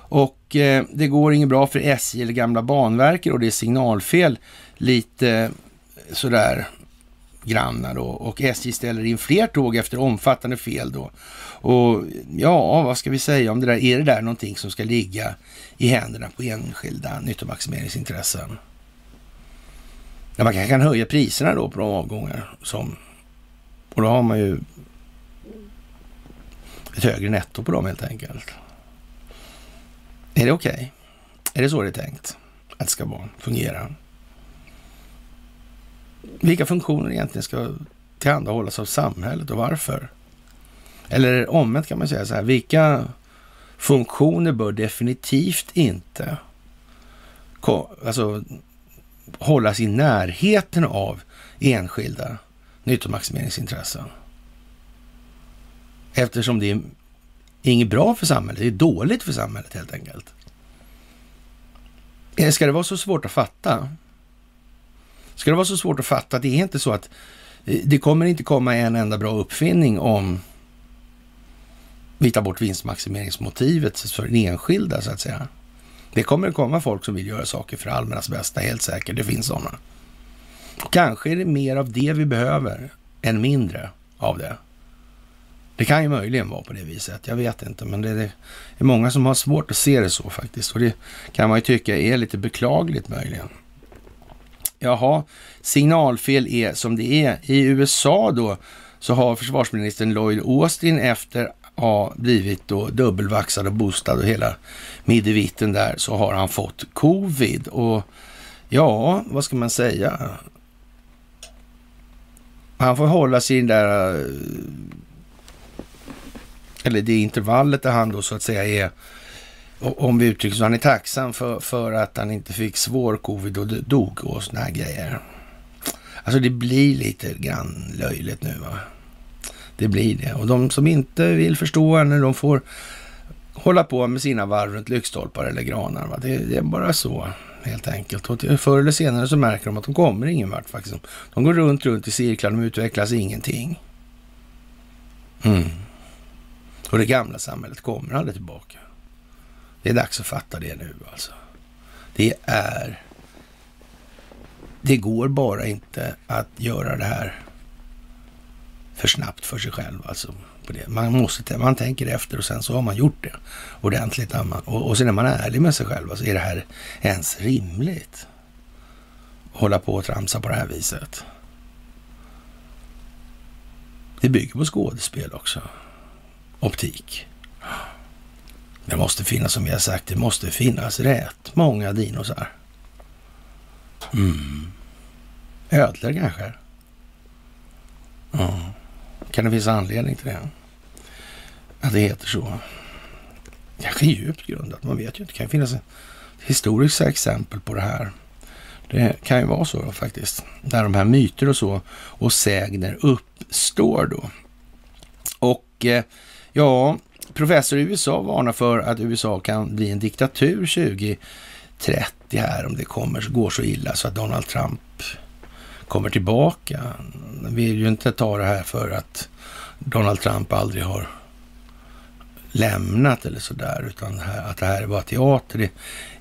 och eh, det går inget bra för SJ eller gamla Banverket och det är signalfel lite eh, sådär grannar då och SJ ställer in fler tåg efter omfattande fel då. Och ja, vad ska vi säga om det där? Är det där någonting som ska ligga i händerna på enskilda nyttomaximeringsintressen? Ja, man kanske kan höja priserna då på de avgångar som... Och då har man ju ett högre netto på dem helt enkelt. Är det okej? Okay? Är det så det är tänkt att det ska vara, fungera? Vilka funktioner egentligen ska tillhandahållas av samhället och varför? Eller omvänt kan man säga så här, vilka funktioner bör definitivt inte alltså, hållas i närheten av enskilda nyttomaximeringsintressen? Eftersom det är inget bra för samhället, det är dåligt för samhället helt enkelt. Eh, ska det vara så svårt att fatta? Ska det vara så svårt att fatta? Det är inte så att eh, det kommer inte komma en enda bra uppfinning om vi tar bort vinstmaximeringsmotivet för den enskilda så att säga. Det kommer att komma folk som vill göra saker för allmännas bästa, helt säkert. Det finns sådana. Kanske är det mer av det vi behöver än mindre av det. Det kan ju möjligen vara på det viset. Jag vet inte, men det är, många som har svårt att se det så faktiskt. Och det kan man ju tycka är lite beklagligt möjligen. Jaha, signalfel är som det är. I USA då så har försvarsministern Lloyd Austin efter att ha blivit då dubbelvaxad och boostad och hela middevitten där så har han fått covid. Och ja, vad ska man säga? Han får hålla sig i den där eh, eller det intervallet där han då så att säga är, om vi uttrycker så, han är tacksam för, för att han inte fick svår covid och dog och såna här grejer. Alltså det blir lite grann löjligt nu va. Det blir det. Och de som inte vill förstå henne, de får hålla på med sina varv runt lyktstolpar eller granar. Va? Det, det, är bara så helt enkelt. Och förr eller senare så märker de att de kommer ingen vart faktiskt. De går runt, runt i cirklar, de utvecklas ingenting. Mm. Och det gamla samhället kommer aldrig tillbaka. Det är dags att fatta det nu alltså. Det är... Det går bara inte att göra det här för snabbt för sig själv. Alltså, på det. Man, måste, man tänker efter och sen så har man gjort det ordentligt. Och, och sen är man ärlig med sig själv. Alltså, är det här ens rimligt? Hålla på och tramsa på det här viset. Det bygger på skådespel också optik. Det måste finnas, som vi har sagt, det måste finnas rätt många dinosar. Mm. Ödlor kanske? Ja. Kan det finnas anledning till det? Att det heter så? Kanske djupt grundat, man vet ju inte. Det kan finnas historiska exempel på det här. Det kan ju vara så då, faktiskt. Där de här myter och så och sägner uppstår då. Och eh, Ja, professor i USA varnar för att USA kan bli en diktatur 2030 här om det kommer, går så illa så att Donald Trump kommer tillbaka. Vi vill ju inte ta det här för att Donald Trump aldrig har lämnat eller sådär, utan att det här är bara teater,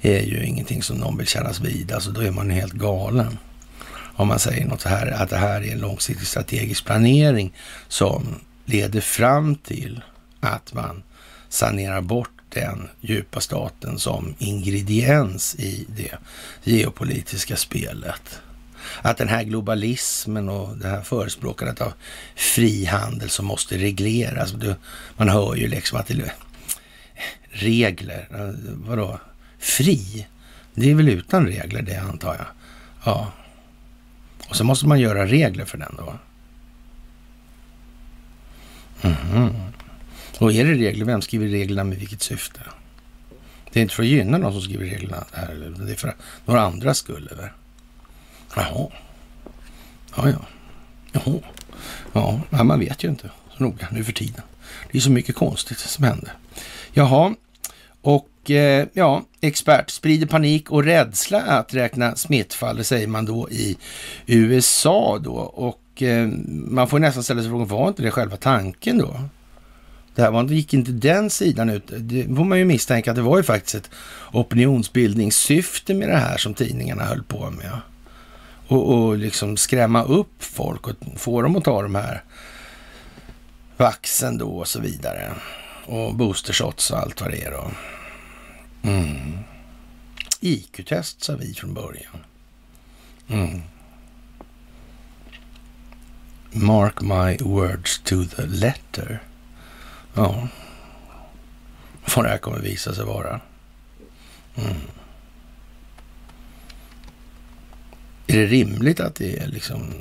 det är ju ingenting som någon vill kännas vid. Alltså då är man helt galen. Om man säger något så här, att det här är en långsiktig strategisk planering som leder fram till att man sanerar bort den djupa staten som ingrediens i det geopolitiska spelet. Att den här globalismen och det här förespråkandet av frihandel som måste regleras. Man hör ju liksom att det är regler, vadå? Fri? Det är väl utan regler det antar jag. Ja. Och så måste man göra regler för den då. Mm. Och är det regler, vem skriver reglerna med vilket syfte? Det är inte för att gynna någon som skriver reglerna här, det är för några andra skull, eller? Jaha. Ja, ja. Jaha. Ja, man vet ju inte så noga nu för tiden. Det är så mycket konstigt som händer. Jaha, och eh, ja, expert sprider panik och rädsla att räkna smittfall, Det säger man då i USA då. Och eh, man får nästan ställa sig frågan, var inte det själva tanken då? Det här var, gick inte den sidan ut. Det får man ju misstänka att det var ju faktiskt ett opinionsbildningssyfte med det här som tidningarna höll på med. och, och liksom skrämma upp folk och få dem att ta de här vaxen då och så vidare. Och boostershots och allt vad det är då. Mm. IQ-test sa vi från början. Mm. Mark my words to the letter. Ja, vad det här kommer visa sig vara. Mm. Är det rimligt att det är liksom...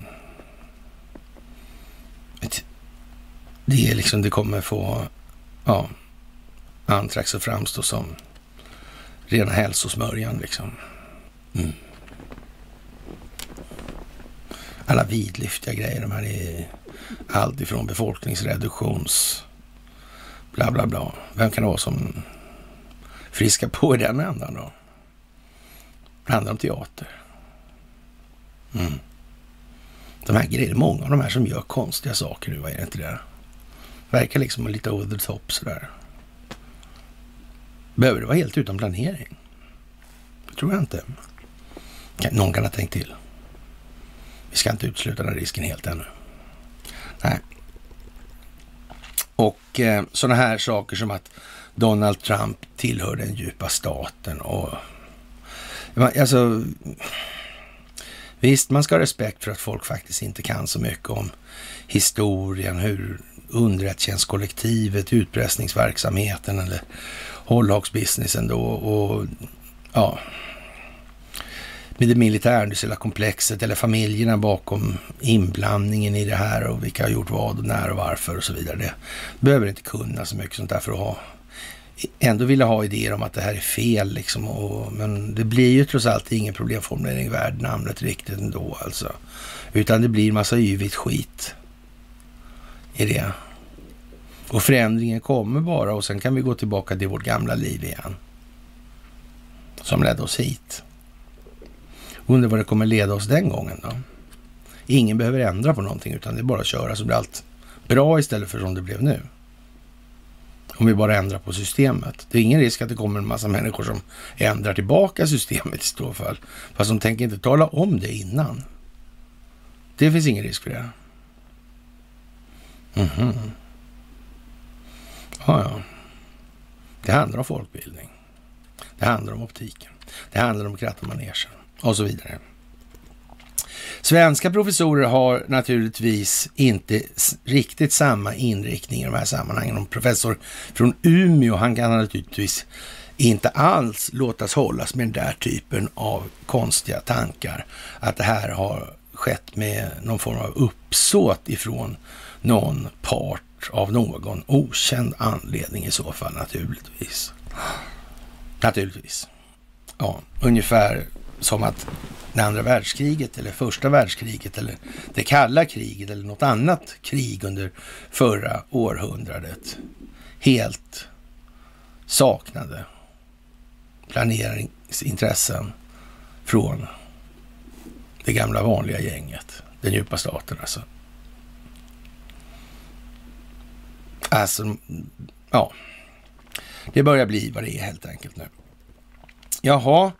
Det är liksom, det kommer få, ja, antrax att framstå som rena hälsosmörjan liksom. Mm. Alla vidlyftiga grejer, de här är allt ifrån befolkningsreduktions bla bla bla. Vem kan det vara som friskar på i den ändan då? Det handlar om teater. Mm. De här grejerna, många av de här som gör konstiga saker nu, vad är det inte det? Verkar liksom lite over the top sådär. Behöver det vara helt utan planering? Det tror jag inte. Någon kan ha tänkt till. Vi ska inte utesluta den risken helt ännu. Nej. Och eh, sådana här saker som att Donald Trump tillhör den djupa staten och alltså Visst, man ska ha respekt för att folk faktiskt inte kan så mycket om historien, hur underrättelsetjänstkollektivet, utpressningsverksamheten eller hållhaksbusinessen då och ja, med det militärindustriella komplexet eller familjerna bakom inblandningen i det här och vilka har gjort vad och när och varför och så vidare. Det behöver inte kunna så mycket sånt där för att ha ändå vilja ha idéer om att det här är fel liksom. Och, men det blir ju trots allt ingen problemformulering värd namnet riktigt ändå alltså. Utan det blir massa yvigt skit i det. Och förändringen kommer bara och sen kan vi gå tillbaka till vårt gamla liv igen. Som ledde oss hit. Undrar vad det kommer leda oss den gången då? Ingen behöver ändra på någonting utan det är bara att köra så blir allt bra istället för som det blev nu. Om vi bara ändrar på systemet. Det är ingen risk att det kommer en massa människor som ändrar tillbaka systemet i så fall. Fast de tänker inte tala om det innan. Det finns ingen risk för det. Mhm. Mm ja, ja. Det handlar om folkbildning. Det handlar om optiken. Det handlar om krattmanegen och så vidare. Svenska professorer har naturligtvis inte riktigt samma inriktning i de här sammanhangen. En professor från Umeå, han kan naturligtvis inte alls låtas hållas med den där typen av konstiga tankar. Att det här har skett med någon form av uppsåt ifrån någon part av någon okänd anledning i så fall naturligtvis. Naturligtvis. Ja, ungefär som att det andra världskriget eller första världskriget eller det kalla kriget eller något annat krig under förra århundradet helt saknade planeringsintressen från det gamla vanliga gänget, den djupa staten alltså. Alltså, ja, det börjar bli vad det är helt enkelt nu. Jaha,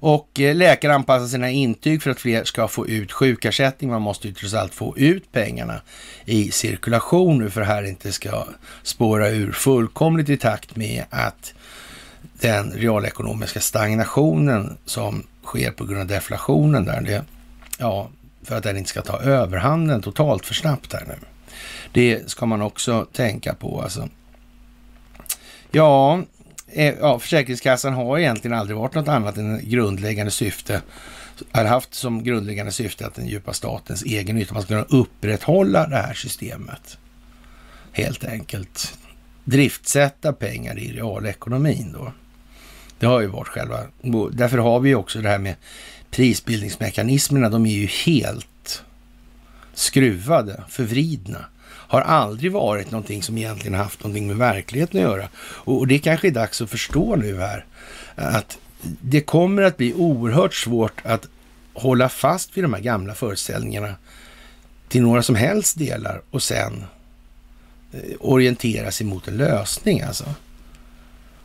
och eh, läkare anpassar sina intyg för att fler ska få ut sjukersättning. Man måste ju trots allt få ut pengarna i cirkulation nu för att här inte ska spåra ur fullkomligt i takt med att den realekonomiska stagnationen som sker på grund av deflationen där, det, ja, för att den inte ska ta överhanden totalt för snabbt här nu. Det ska man också tänka på alltså. Ja, Eh, ja, Försäkringskassan har egentligen aldrig varit något annat än grundläggande syfte, har haft som grundläggande syfte att den djupa statens egen nytta, man ska kunna upprätthålla det här systemet. Helt enkelt. Driftsätta pengar i realekonomin då. Det har ju varit själva, därför har vi också det här med prisbildningsmekanismerna, de är ju helt skruvade, förvridna har aldrig varit någonting som egentligen haft någonting med verkligheten att göra. Och, det kanske är dags att förstå nu här att det kommer att bli oerhört svårt att hålla fast vid de här gamla föreställningarna till några som helst delar och sen eh, orientera sig mot en lösning alltså.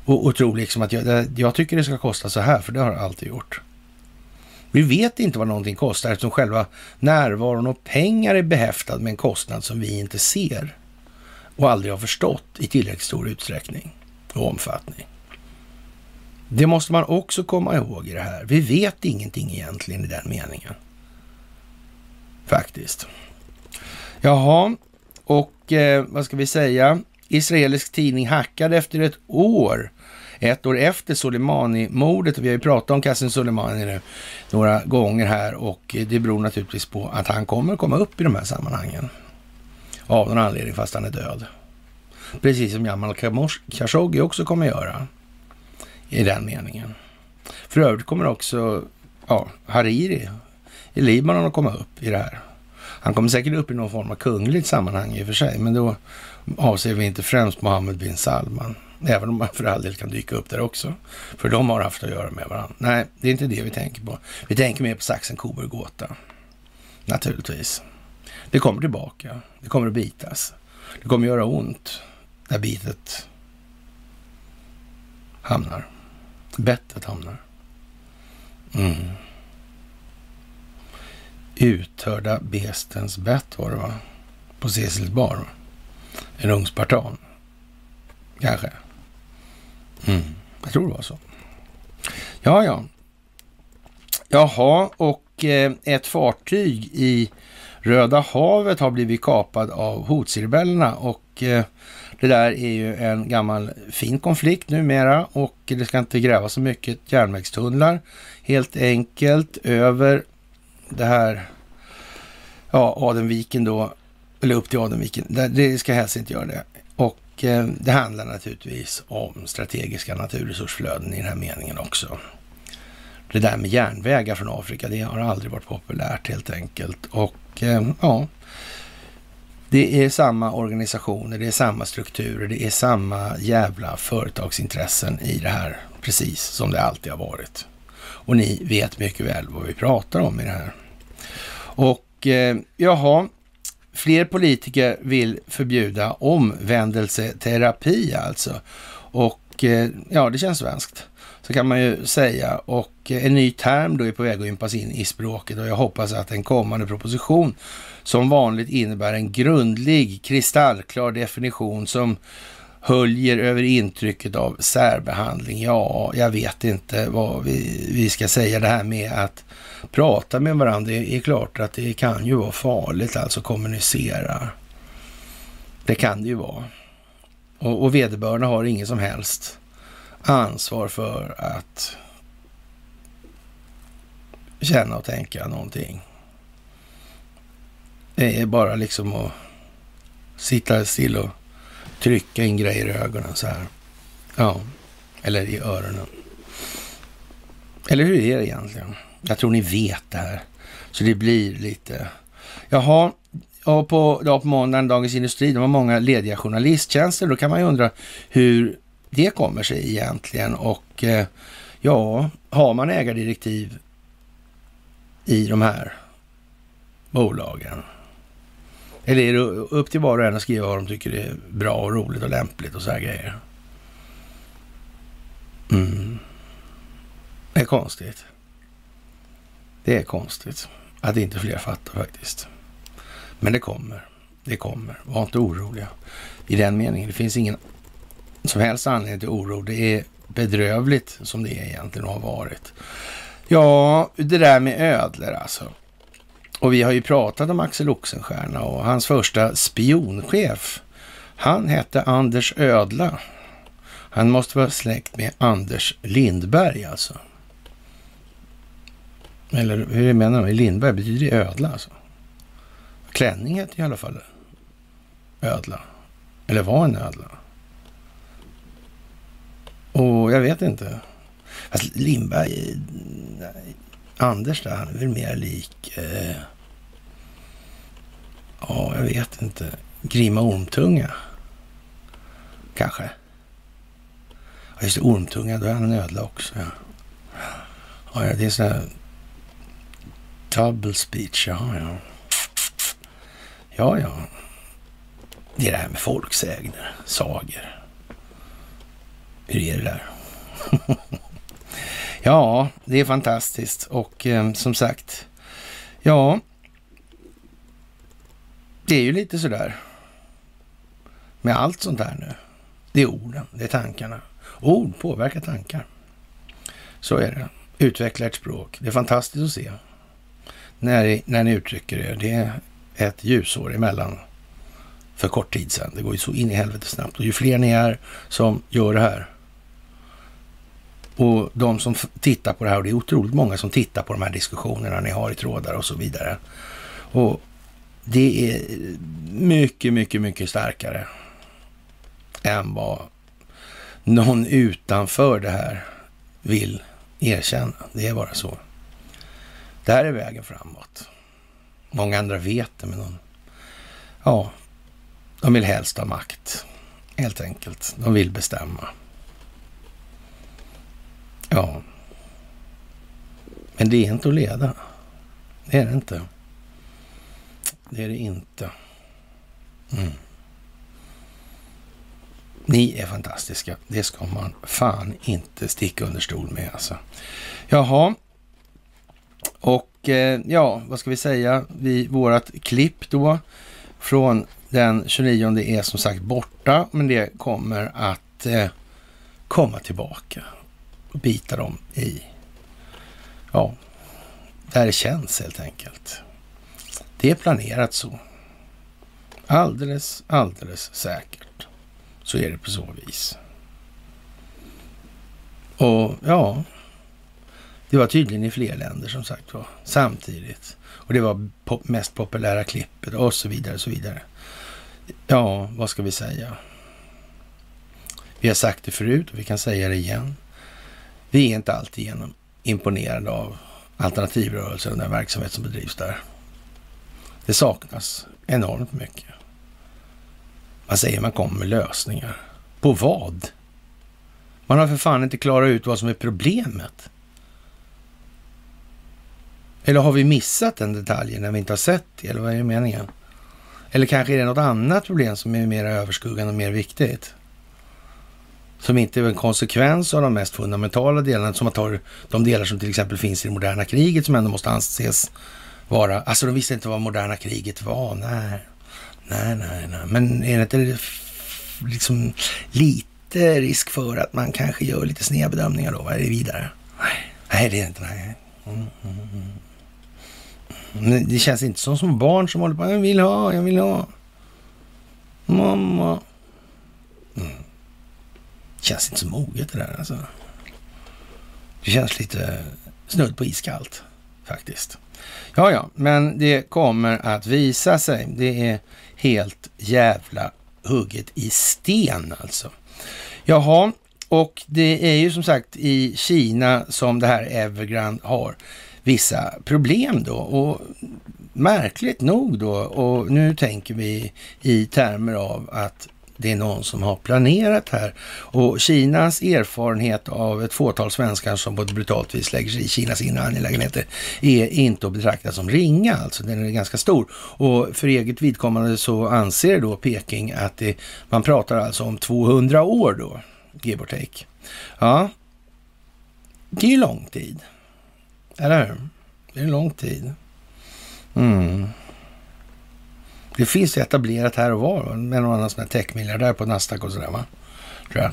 Och, och tro liksom att jag, jag tycker det ska kosta så här, för det har det alltid gjort. Vi vet inte vad någonting kostar eftersom själva närvaron och pengar är behäftad med en kostnad som vi inte ser och aldrig har förstått i tillräckligt stor utsträckning och omfattning. Det måste man också komma ihåg i det här. Vi vet ingenting egentligen i den meningen. Faktiskt. Jaha, och eh, vad ska vi säga? Israelisk tidning hackade efter ett år ett år efter Soleimani-mordet. Vi har ju pratat om Kassim Soleimani nu några gånger här och det beror naturligtvis på att han kommer komma upp i de här sammanhangen. Av någon anledning fast han är död. Precis som Jamal Khashoggi också kommer göra. I den meningen. För övrigt kommer också ja, Hariri i Libanon att komma upp i det här. Han kommer säkert upp i någon form av kungligt sammanhang i och för sig, men då avser vi inte främst Mohammed bin Salman. Även om man för all del kan dyka upp där också. För de har haft att göra med varandra. Nej, det är inte det vi tänker på. Vi tänker mer på saxen coburg gåta Naturligtvis. Det kommer tillbaka. Det kommer att bitas. Det kommer att göra ont där bitet hamnar. Bettet hamnar. Mm. Uthörda bestens bett var det va? På Cecils bar. En ugnspartan. Kanske. Mm. Jag tror det var så. Ja, ja. Jaha, och eh, ett fartyg i Röda havet har blivit kapad av Houthi-rebellerna och eh, det där är ju en gammal fin konflikt numera och det ska inte grävas så mycket järnvägstunnlar. Helt enkelt över det här, ja, Adenviken då, eller upp till Adenviken. Det ska helst inte göra det. Och Eh, det handlar naturligtvis om strategiska naturresursflöden i den här meningen också. Det där med järnvägar från Afrika, det har aldrig varit populärt helt enkelt. Och eh, ja, det är samma organisationer, det är samma strukturer, det är samma jävla företagsintressen i det här, precis som det alltid har varit. Och ni vet mycket väl vad vi pratar om i det här. Och eh, jaha, Fler politiker vill förbjuda omvändelseterapi alltså. Och eh, ja, det känns svenskt. Så kan man ju säga. Och eh, en ny term då är på väg att ympas in i språket och jag hoppas att en kommande proposition som vanligt innebär en grundlig, kristallklar definition som höljer över intrycket av särbehandling. Ja, jag vet inte vad vi, vi ska säga det här med att prata med varandra. Det är klart att det kan ju vara farligt, alltså kommunicera. Det kan det ju vara. Och, och vederbörande har ingen som helst ansvar för att känna och tänka någonting. Det är bara liksom att sitta still och trycka in grejer i ögonen så här. Ja, eller i öronen. Eller hur är det egentligen? Jag tror ni vet det här. Så det blir lite... Jaha, och på, ja, på måndagen, Dagens Industri, De har många lediga journalisttjänster. Då kan man ju undra hur det kommer sig egentligen. Och eh, ja, har man ägardirektiv i de här bolagen? Eller är det upp till var och en att skriva vad de tycker är bra och roligt och lämpligt och så här grejer? Mm. Det är konstigt. Det är konstigt att inte fler fattar faktiskt. Men det kommer. Det kommer. Var inte oroliga i den meningen. Det finns ingen som helst anledning till oro. Det är bedrövligt som det egentligen har varit. Ja, det där med ödlor alltså. Och vi har ju pratat om Axel Oxenstierna och hans första spionchef. Han hette Anders Ödla. Han måste vara släkt med Anders Lindberg alltså. Eller hur menar de? Lindberg betyder det ödla alltså. Klänning heter i alla fall ödla. Eller var en ödla. Och jag vet inte. Alltså Lindberg, Anders där, han är väl mer lik... Eh, ja, jag vet inte. Grima Ormtunga. Kanske. Ja, just det, Ormtunga, då är han en ödla också. Ja, ja det är så här Double speech, ja, ja. Ja, ja. Det är det här med folksägner, sagor. Hur är det där? Ja, det är fantastiskt och eh, som sagt, ja, det är ju lite sådär med allt sånt här nu. Det är orden, det är tankarna. Ord påverkar tankar. Så är det. Utveckla ert språk. Det är fantastiskt att se när, när ni uttrycker er. Det är ett ljusår emellan för kort tid sedan. Det går ju så in i helvete snabbt. Och ju fler ni är som gör det här och de som tittar på det här, och det är otroligt många som tittar på de här diskussionerna ni har i trådar och så vidare. Och det är mycket, mycket, mycket starkare än vad någon utanför det här vill erkänna. Det är bara så. Det här är vägen framåt. Många andra vet det, men de, ja, de vill helst ha makt. Helt enkelt. De vill bestämma. Ja. Men det är inte att leda. Det är det inte. Det är det inte. Mm. Ni är fantastiska. Det ska man fan inte sticka under stol med alltså. Jaha. Och eh, ja, vad ska vi säga? Vi, vårat klipp då från den 29 är som sagt borta, men det kommer att eh, komma tillbaka bita dem i, ja, där det känns helt enkelt. Det är planerat så. Alldeles, alldeles säkert så är det på så vis. Och ja, det var tydligen i fler länder som sagt var samtidigt. Och det var pop mest populära klippet och så vidare och så vidare. Ja, vad ska vi säga? Vi har sagt det förut och vi kan säga det igen. Vi är inte alltid genom imponerade av alternativrörelser och den verksamhet som bedrivs där. Det saknas enormt mycket. Man säger man kommer med lösningar. På vad? Man har för fan inte klarat ut vad som är problemet. Eller har vi missat den detaljen när vi inte har sett det? Eller vad är meningen? Eller kanske är det något annat problem som är mer överskuggande och mer viktigt? Som inte är en konsekvens av de mest fundamentala delarna, som att ta de delar som till exempel finns i det moderna kriget som ändå måste anses vara... Alltså de visste inte vad moderna kriget var, nej. Nej, nej, nej. Men är det inte liksom lite risk för att man kanske gör lite sneda bedömningar då? Vad är det vidare? Nej, nej det är det inte. Nej. Mm, mm, mm. Men det känns inte som som barn som håller på. Jag vill ha, jag vill ha. Mamma. Mm. Känns inte så moget det där alltså. Det känns lite snudd på iskallt faktiskt. Ja, ja, men det kommer att visa sig. Det är helt jävla hugget i sten alltså. Jaha, och det är ju som sagt i Kina som det här Evergrande har vissa problem då. Och märkligt nog då, och nu tänker vi i termer av att det är någon som har planerat här. Och Kinas erfarenhet av ett fåtal svenskar som på ett brutalt vis lägger sig i Kinas inre angelägenheter är inte att betrakta som ringa, alltså den är ganska stor. Och för eget vidkommande så anser då Peking att det, man pratar alltså om 200 år då, give or take. Ja, det är ju lång tid. Eller hur? Det är en lång tid. Mm. Det finns ju etablerat här och var. En och annan sån här techmiljardär på Nasdaq och sådär va? Tror jag.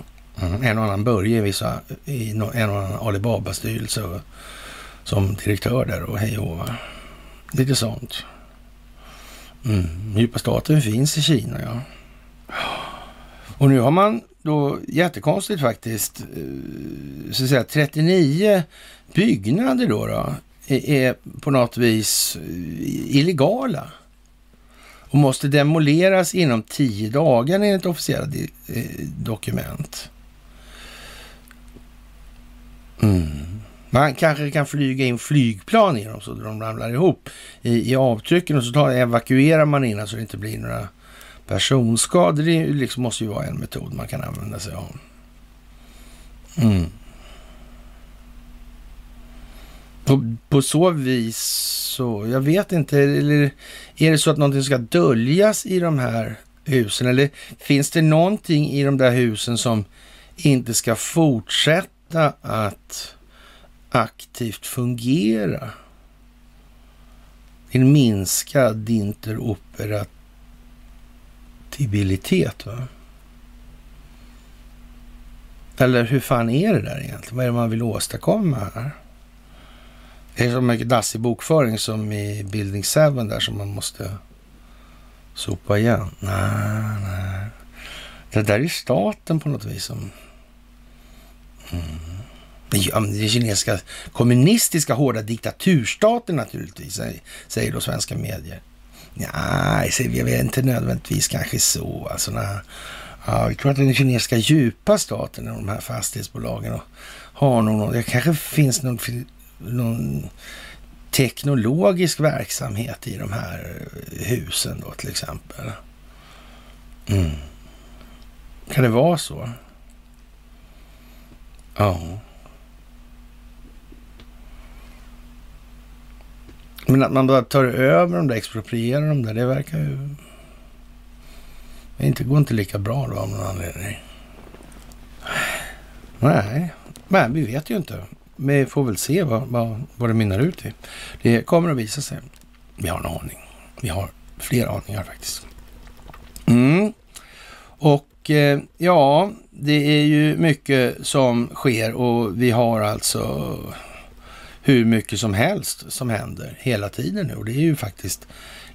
Mm. En och annan Börje i, vissa, i en och annan Alibaba-styrelse som direktör där och hej och va. Lite sånt. Mm. Djupa staten finns i Kina ja. Och nu har man då jättekonstigt faktiskt, eh, så att säga 39 byggnader då, då är på något vis eh, illegala och måste demoleras inom tio dagar enligt officiella eh, dokument. Mm. Man kanske kan flyga in flygplan i dem så de ramlar ihop i, i avtrycken och så tar, evakuerar man innan så det inte blir några personskador. Det liksom måste ju vara en metod man kan använda sig av. Mm. På, på så vis så, jag vet inte, eller är det så att någonting ska döljas i de här husen? Eller finns det någonting i de där husen som inte ska fortsätta att aktivt fungera En minskad interoperatibilitet. Va? Eller hur fan är det där egentligen? Vad är det man vill åstadkomma här? Det Är det så mycket dassig bokföring som i Building 7 där som man måste sopa igen? Nej, nej. Det där är staten på något vis som... Mm. Ja, den kinesiska kommunistiska hårda diktaturstaten naturligtvis, säger då svenska medier. Nej, vi, jag vet inte nödvändigtvis kanske så. Alltså, nej. Ja, jag tror att den kinesiska djupa staten, de här fastighetsbolagen, har nog någon, det kanske finns någon, någon teknologisk verksamhet i de här husen då till exempel. Mm. Kan det vara så? Ja. Men att man bara tar över dem där, exproprierar dem där, det verkar ju... Det inte, går inte lika bra då av någon anledning. Nej, men vi vet ju inte. Vi får väl se vad, vad, vad det mynnar ut i. Det kommer att visa sig. Vi har en aning. Vi har fler aningar faktiskt. Mm. Och eh, ja, det är ju mycket som sker och vi har alltså hur mycket som helst som händer hela tiden nu. Och det är ju faktiskt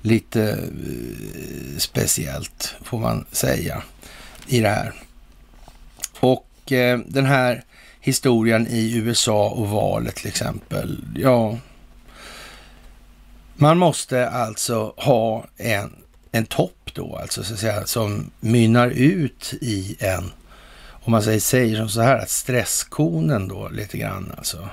lite eh, speciellt, får man säga, i det här. Och eh, den här historien i USA och valet till exempel, ja, man måste alltså ha en, en topp då, alltså så att säga, som mynnar ut i en, om man säger, säger som så här, att stresskonen då lite grann alltså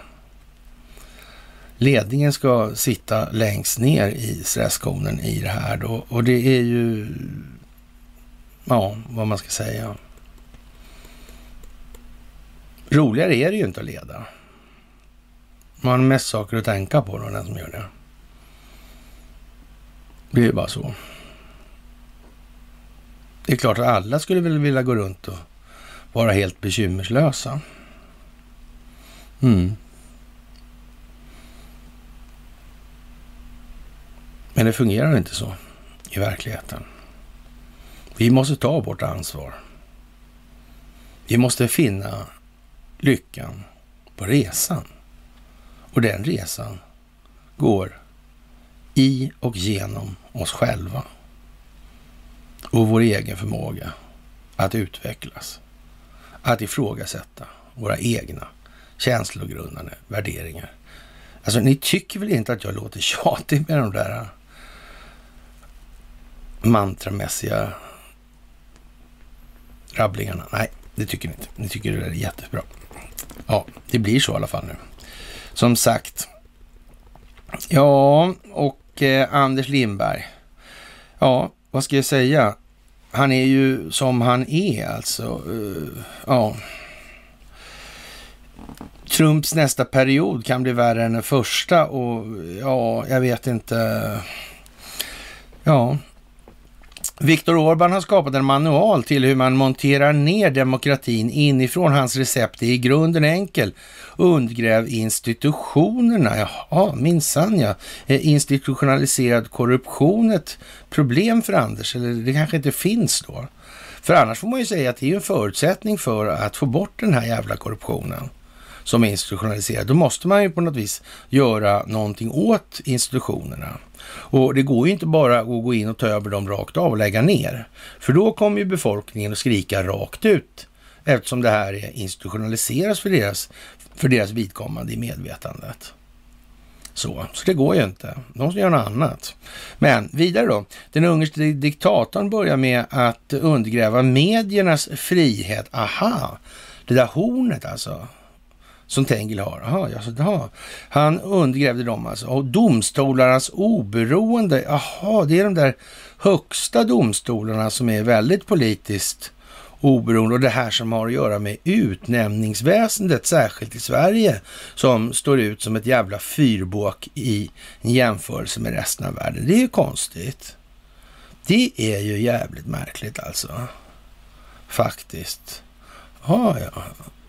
ledningen ska sitta längst ner i stresskonen i det här då. Och det är ju, ja, vad man ska säga. Roligare är det ju inte att leda. Man har mest saker att tänka på då, den som gör det. Det är ju bara så. Det är klart att alla skulle väl vilja gå runt och vara helt bekymmerslösa. Mm. Men det fungerar inte så i verkligheten. Vi måste ta vårt ansvar. Vi måste finna lyckan på resan. Och den resan går i och genom oss själva och vår egen förmåga att utvecklas, att ifrågasätta våra egna känslogrundande värderingar. Alltså, ni tycker väl inte att jag låter tjatig med de där mantramässiga rabblingarna. Nej, det tycker ni inte. Ni tycker det är jättebra. Ja, det blir så i alla fall nu. Som sagt. Ja, och eh, Anders Lindberg. Ja, vad ska jag säga? Han är ju som han är alltså. Uh, ja. Trumps nästa period kan bli värre än den första och ja, jag vet inte. Ja, Viktor Orbán har skapat en manual till hur man monterar ner demokratin inifrån. Hans recept är i grunden enkel. Undgräv institutionerna. Jaha, minsann ja. Är institutionaliserad korruption ett problem för Anders? Eller det kanske inte finns då? För annars får man ju säga att det är en förutsättning för att få bort den här jävla korruptionen som är institutionaliserad. Då måste man ju på något vis göra någonting åt institutionerna. Och det går ju inte bara att gå in och ta över dem rakt av och lägga ner. För då kommer ju befolkningen att skrika rakt ut eftersom det här är institutionaliseras för deras, för deras vidkommande i medvetandet. Så, så det går ju inte. De ska göra något annat. Men vidare då. Den ungerske diktatorn börjar med att undergräva mediernas frihet. Aha, det där hornet alltså som Tengil har. Aha, ja, så, aha. Han undergrävde dem alltså. Och domstolarnas oberoende. Jaha, det är de där högsta domstolarna som är väldigt politiskt oberoende och det här som har att göra med utnämningsväsendet, särskilt i Sverige, som står ut som ett jävla fyrbåk i jämförelse med resten av världen. Det är ju konstigt. Det är ju jävligt märkligt alltså. Faktiskt. Ja, ja.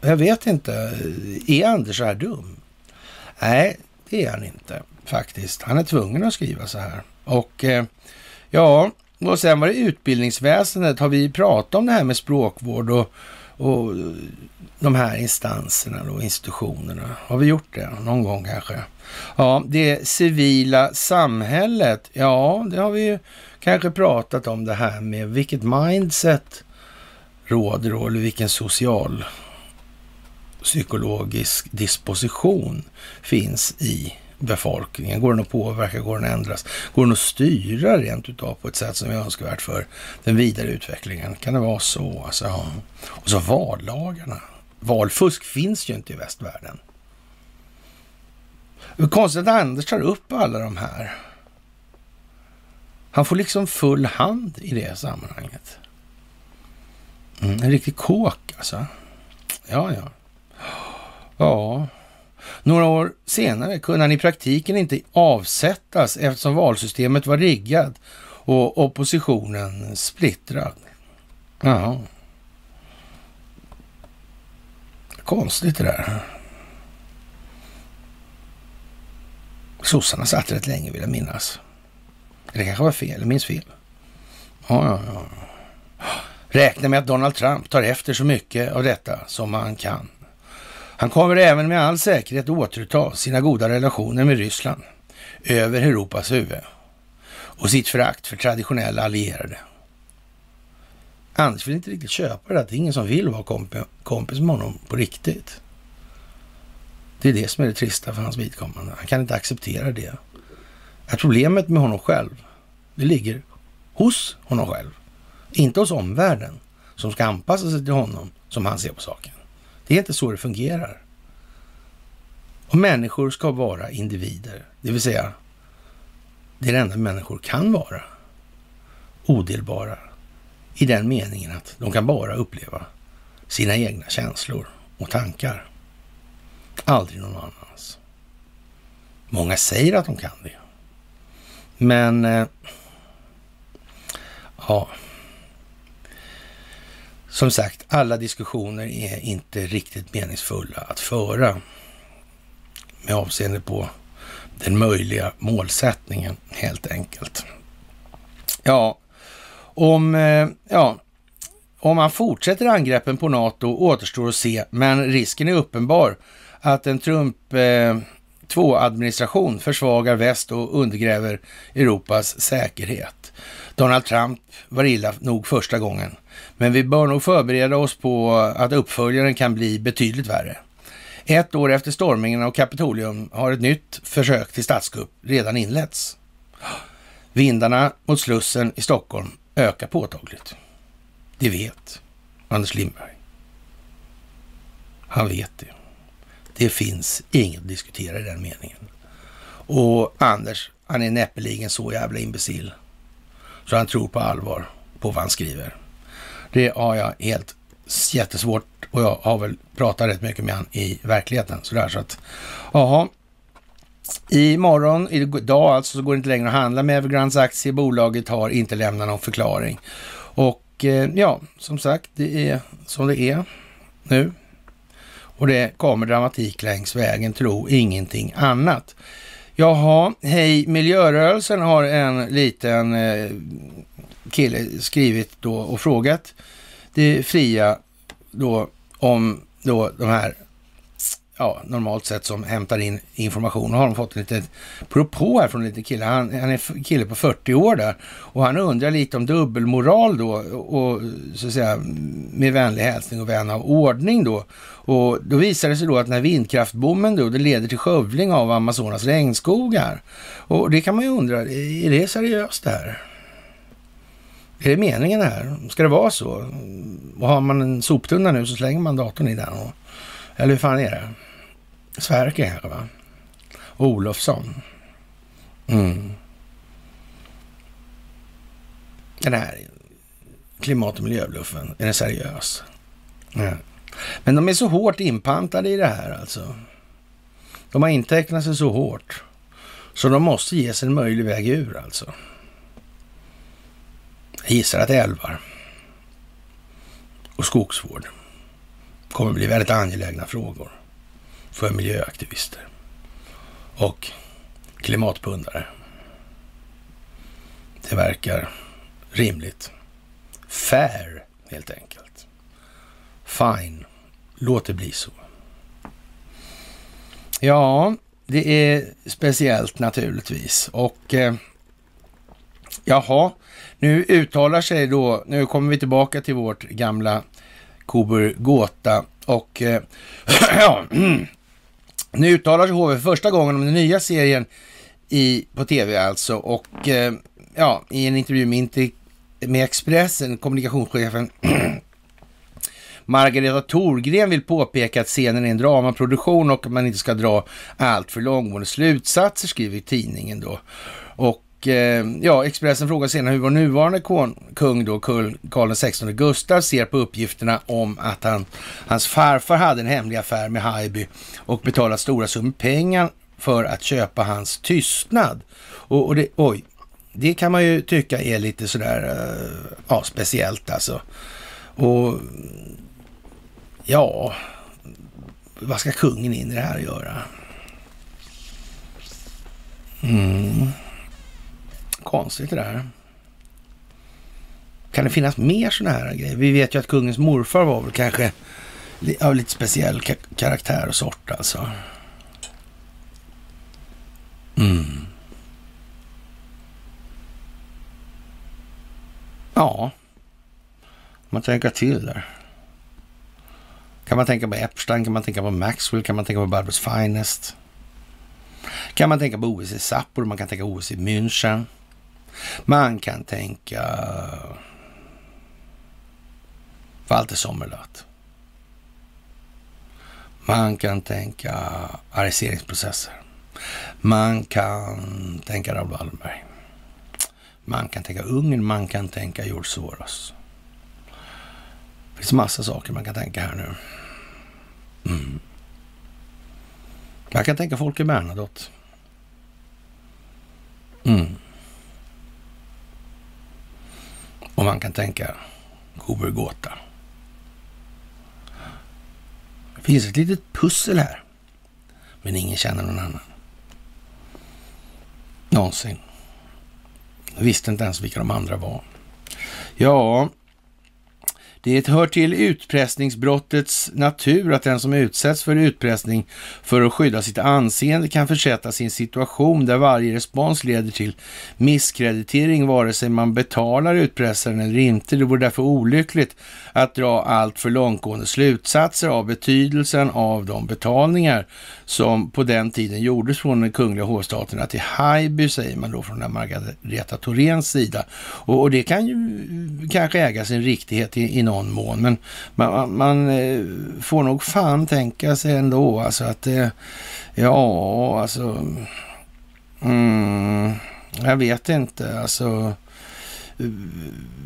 Jag vet inte. Är Anders så här dum? Nej, det är han inte faktiskt. Han är tvungen att skriva så här. Och eh, ja, och sen var det utbildningsväsendet. Har vi pratat om det här med språkvård och, och de här instanserna och institutionerna? Har vi gjort det någon gång kanske? Ja, det civila samhället. Ja, det har vi ju kanske pratat om det här med vilket mindset råder då, eller vilken social psykologisk disposition finns i befolkningen? Går den att påverka? Går den att ändras? Går den att styra rent utav på ett sätt som är önskvärt för den vidare utvecklingen? Kan det vara så? Alltså, ja. Och så vallagarna. Valfusk finns ju inte i västvärlden. Det är konstigt att Anders tar upp alla de här. Han får liksom full hand i det sammanhanget. Mm, en riktig kåk alltså. Ja, ja. Ja. Några år senare kunde han i praktiken inte avsättas eftersom valsystemet var riggat och oppositionen splittrad. Ja. Konstigt det där. Sossarna satt rätt länge vill jag minnas. Det kanske var fel, jag minns fel. Ja, ja, ja. Räkna med att Donald Trump tar efter så mycket av detta som han kan. Han kommer även med all säkerhet återuppta sina goda relationer med Ryssland över Europas huvud och sitt förakt för traditionella allierade. Anders vill inte riktigt köpa det, att det är ingen som vill vara kompis med honom på riktigt. Det är det som är det trista för hans vidkommande. Han kan inte acceptera det. Att problemet med honom själv, det ligger hos honom själv. Inte hos omvärlden som ska anpassa sig till honom som han ser på saken. Det är inte så det fungerar. Och människor ska vara individer, det vill säga det är det enda människor kan vara. Odelbara i den meningen att de kan bara uppleva sina egna känslor och tankar. Aldrig någon annans. Många säger att de kan det. Men eh, ja, som sagt, alla diskussioner är inte riktigt meningsfulla att föra med avseende på den möjliga målsättningen helt enkelt. Ja, om, eh, ja, om man fortsätter angreppen på NATO återstår att se, men risken är uppenbar att en Trump eh, 2-administration försvagar väst och undergräver Europas säkerhet. Donald Trump var illa nog första gången, men vi bör nog förbereda oss på att uppföljaren kan bli betydligt värre. Ett år efter stormningen av Kapitolium har ett nytt försök till statskupp redan inletts. Vindarna mot Slussen i Stockholm ökar påtagligt. Det vet Anders Lindberg. Han vet det. Det finns inget att diskutera i den meningen. Och Anders, han är näppeligen så jävla imbecill så han tror på allvar på vad han skriver. Det har jag helt jättesvårt och jag har väl pratat rätt mycket med han i verkligheten. Sådär så att, jaha. Imorgon, idag alltså, så går det inte längre att handla med Evergrands aktie. Bolaget har inte lämnat någon förklaring. Och eh, ja, som sagt, det är som det är nu. Och det kommer dramatik längs vägen, tro ingenting annat. Jaha, hej, miljörörelsen har en liten eh, kille skrivit då och frågat det fria då om då de här, ja, normalt sett som hämtar in information. Och har de fått en liten propå här från en liten kille. Han, han är kille på 40 år där och han undrar lite om dubbelmoral då och så att säga med vänlig hälsning och vän av ordning då. Och då visar det sig då att den här vindkraftbommen då, det leder till skövling av Amazonas regnskogar. Och det kan man ju undra, är det seriöst det här? Är det meningen här? Ska det vara så? Och har man en soptunna nu så slänger man datorn i den. Och, eller hur fan är det? Sverker kanske va? Olofsson. Mm. Den här klimat och miljöbluffen, är den seriös? Ja. Men de är så hårt inpantade i det här alltså. De har intecknat sig så hårt. Så de måste ges en möjlig väg ur alltså. Jag gissar att älvar och skogsvård kommer bli väldigt angelägna frågor för miljöaktivister. och klimatpundare. Det verkar rimligt. Fair, helt enkelt. Fine. Låt det bli så. Ja, det är speciellt naturligtvis. Och eh, jaha, nu uttalar sig då, nu kommer vi tillbaka till vårt gamla Kober Gåta och eh, ja, nu uttalar sig HV för första gången om den nya serien i, på tv alltså och eh, ja, i en intervju med, med Expressen, kommunikationschefen Margareta Thorgren vill påpeka att scenen är en dramaproduktion och att man inte ska dra allt för långtgående slutsatser, skriver tidningen då. Och Eh, ja, Expressen frågar senare hur vår nuvarande kung då, Karl XVI Gustav, ser på uppgifterna om att han, hans farfar hade en hemlig affär med Haijby och betalat stora summor pengar för att köpa hans tystnad. Och, och det, oj, det kan man ju tycka är lite sådär, eh, ja, speciellt alltså. Och ja, vad ska kungen in i det här att göra? Mm. Konstigt det där. Kan det finnas mer sådana här grejer? Vi vet ju att kungens morfar var väl kanske av lite speciell karaktär och sort alltså. Mm. Ja, man tänker till där. Kan man tänka på Epstein? Kan man tänka på Maxwell? Kan man tänka på Barbers Finest? Kan man tänka på OS i Sapporo? Man kan tänka OS i München. Man kan tänka Walter Sommerlath. Man kan tänka arresteringsprocesser. Man kan tänka Raoul Wallenberg. Man kan tänka Ungern, man kan tänka George Soros. Det finns massa saker man kan tänka här nu. Mm. Man kan tänka Folke Bernadotte. Mm. Och man kan tänka Gobergåta. Det finns ett litet pussel här. Men ingen känner någon annan. Någonsin. Jag visste inte ens vilka de andra var. Ja, det hör till utpressningsbrottets natur att den som utsätts för utpressning för att skydda sitt anseende kan försättas i en situation där varje respons leder till misskreditering vare sig man betalar utpressaren eller inte. Det vore därför olyckligt att dra allt för långtgående slutsatser av betydelsen av de betalningar som på den tiden gjordes från den kungliga hovstaterna till Haijby, säger man då från den Margareta Thoréns sida. Och, och, det kan ju kanske äga sin riktighet i, i någon mån, men man, man eh, får nog fan tänka sig ändå alltså att det, ja, alltså, mm, jag vet inte, alltså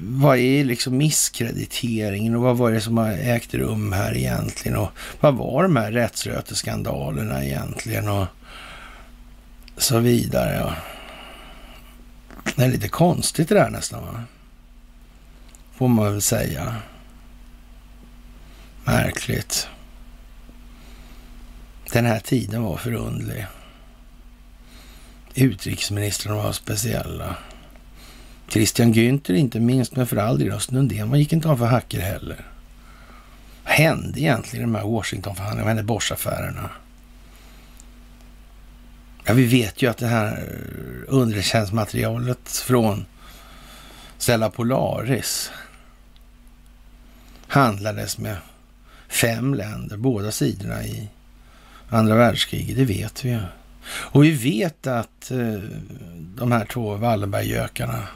vad är liksom misskrediteringen och vad var det som har ägt rum här egentligen och vad var de här rättsröteskandalerna egentligen och så vidare. Och det är lite konstigt det där nästan va? Får man väl säga. Märkligt. Den här tiden var förundlig. Utrikesministrarna var speciella. Christian Günther inte minst, men för all del Östen Undén. Man gick inte av för hacker heller. Vad hände egentligen i de här Washingtonförhandlingarna? Vad hände Bosch-affärerna? Ja, vi vet ju att det här underrättelsetjänstmaterialet från Stella Polaris handlades med fem länder, båda sidorna i andra världskriget. Det vet vi ju. Och vi vet att eh, de här två Wallenberggökarna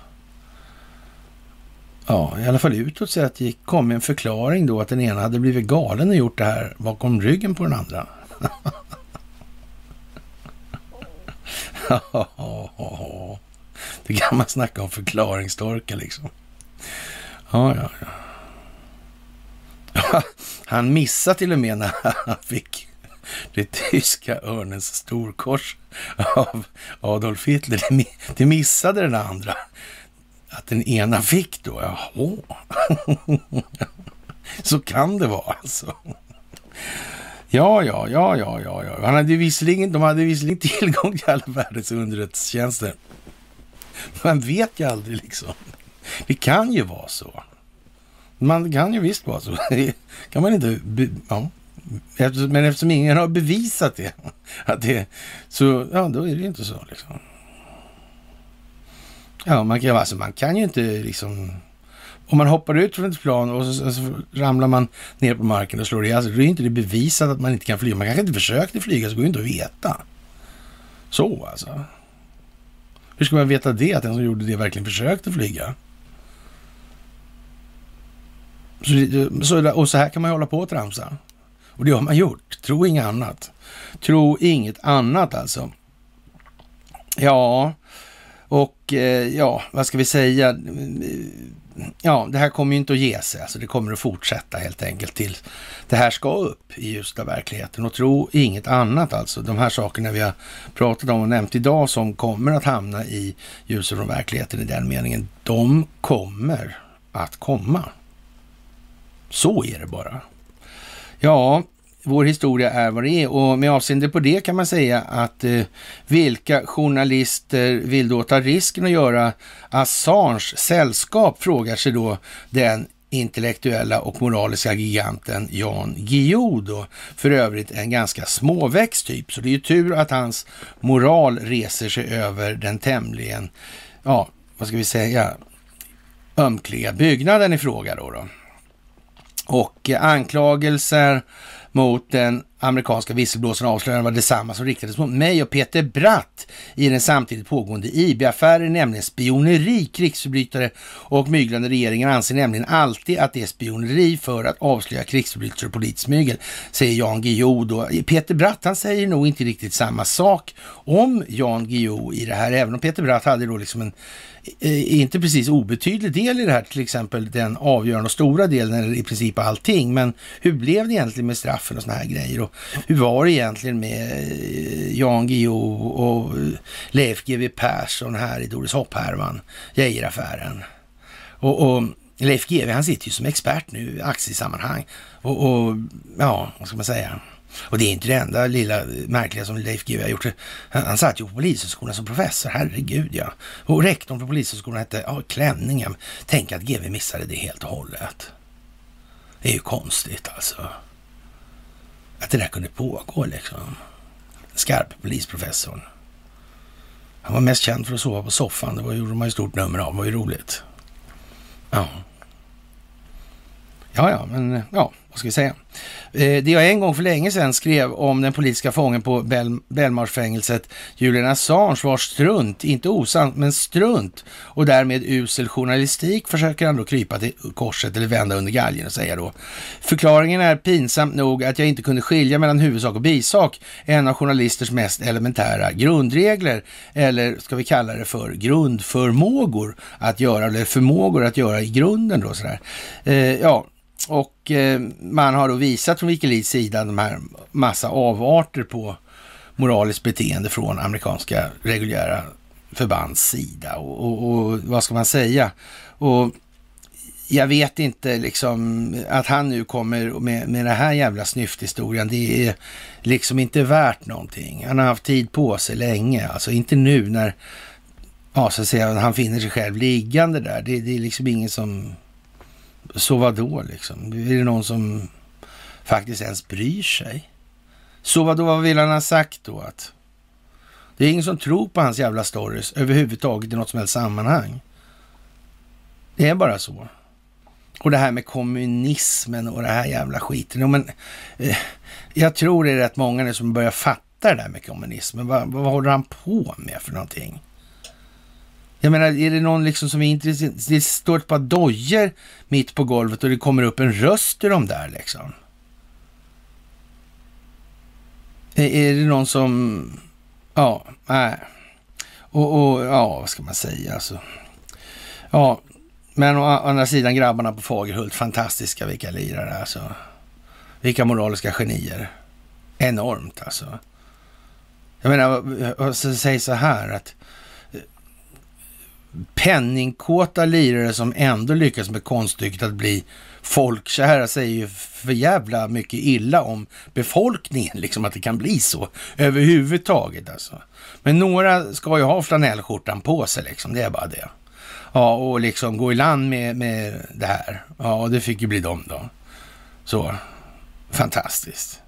ja, i alla fall utåt sett gick, kom en förklaring då att den ena hade blivit galen och gjort det här bakom ryggen på den andra. det kan man snacka om förklaringstorka liksom. Ja, ja, ja. Han missade till och med när han fick det tyska örnens storkors av Adolf Hitler. Det missade den andra att den ena fick då, jaha. Så kan det vara alltså. Ja, ja, ja, ja, ja, ja. Han hade visserligen, de hade visserligen tillgång till alla världens underrättelsetjänster. Man vet ju aldrig liksom. Det kan ju vara så. Man kan ju visst vara så. kan man inte... Ja. Men eftersom ingen har bevisat det, att det så ja, då är det ju inte så. Liksom. Ja, man kan, alltså, man kan ju inte liksom... Om man hoppar ut från ett plan och så, så ramlar man ner på marken och slår i alltså, då är det inte bevisat att man inte kan flyga. Man kanske inte försökte flyga, så går det inte att veta. Så alltså. Hur ska man veta det, att den som gjorde det verkligen försökte flyga? Så, så, och så här kan man ju hålla på och tramsa. Och det har man gjort. Tro inget annat. Tro inget annat alltså. Ja, och eh, ja, vad ska vi säga? Ja, det här kommer ju inte att ge sig. Alltså det kommer att fortsätta helt enkelt till det här ska upp i ljuset av verkligheten. Och tro inget annat alltså. De här sakerna vi har pratat om och nämnt idag som kommer att hamna i ljuset från verkligheten i den meningen. De kommer att komma. Så är det bara. Ja, vår historia är vad det är och med avseende på det kan man säga att eh, vilka journalister vill då ta risken att göra Assange sällskap, frågar sig då den intellektuella och moraliska giganten Jan Guillou då. För övrigt en ganska småväxt typ, så det är ju tur att hans moral reser sig över den tämligen, ja, vad ska vi säga, ömkliga byggnaden i fråga då. då. Och eh, anklagelser mot den amerikanska visselblåsaren avslöjanden var detsamma som riktades mot mig och Peter Bratt i den samtidigt pågående IB-affären, nämligen spioneri, krigsförbrytare och myglande regeringen anser nämligen alltid att det är spioneri för att avslöja krigsförbrytelser och politiskt mygel, säger Jan Guillou då. Peter Bratt, han säger nog inte riktigt samma sak om Jan Guillou i det här, även om Peter Bratt hade då liksom en Eh, inte precis obetydlig del i det här, till exempel den avgörande och stora delen, eller i princip allting. Men hur blev det egentligen med straffen och såna här grejer? Och hur var det egentligen med eh, Jan Guillou och Leif GW Persson här i Doris Hopp-härvan, Geijeraffären? Och, och Leif GW, han sitter ju som expert nu i aktiesammanhang. Och, och ja, vad ska man säga? Och det är inte det enda lilla märkliga som Leif GW har gjort. Han, han satt ju på Polishögskolan som professor, herregud ja. Och rektorn för Polishögskolan hette, ja, Klänningen. Tänk att GW missade det helt och hållet. Det är ju konstigt alltså. Att det där kunde pågå liksom. Skarp polisprofessorn. Han var mest känd för att sova på soffan. Det var, gjorde man ju stort nummer av. Det var ju roligt. Ja. Ja, ja, men ja, vad ska vi säga? Eh, det jag en gång för länge sedan skrev om den politiska fången på Bel Belmarsfängelset, Julian Assange, var strunt, inte osant, men strunt och därmed usel journalistik försöker han då krypa till korset eller vända under galgen och säga då. Förklaringen är pinsamt nog att jag inte kunde skilja mellan huvudsak och bisak, en av journalisters mest elementära grundregler, eller ska vi kalla det för grundförmågor att göra, eller förmågor att göra i grunden då sådär. Eh, ja, och eh, man har då visat från Wikileaks sida de här massa avarter på moraliskt beteende från amerikanska reguljära förbands sida. Och, och, och, vad ska man säga? Och jag vet inte liksom att han nu kommer med, med den här jävla snyfthistorien. Det är liksom inte värt någonting. Han har haft tid på sig länge, alltså inte nu när ja, så att säga, han finner sig själv liggande där. Det, det är liksom ingen som så vadå liksom? Är det någon som faktiskt ens bryr sig? Så vadå? Vad vill han ha sagt då? Att det är ingen som tror på hans jävla stories överhuvudtaget i något som helst sammanhang. Det är bara så. Och det här med kommunismen och det här jävla skiten. men, eh, jag tror det är rätt många nu som börjar fatta det där med kommunismen. Vad, vad håller han på med för någonting? Jag menar, är det någon liksom som är intresserad? Det står ett par dojor mitt på golvet och det kommer upp en röst ur dem där liksom. Är det någon som... Ja, nej. Och, och, ja, vad ska man säga alltså? Ja, men å andra sidan grabbarna på Fagerhult, fantastiska vilka lirare alltså. Vilka moraliska genier. Enormt alltså. Jag menar, säg så här att penningkåta lirare som ändå lyckas med konststycket att bli folkkära säger ju för jävla mycket illa om befolkningen, liksom att det kan bli så överhuvudtaget alltså. Men några ska ju ha flanellskjortan på sig liksom, det är bara det. Ja, och liksom gå i land med, med det här. Ja, och det fick ju bli dem då. Så, fantastiskt.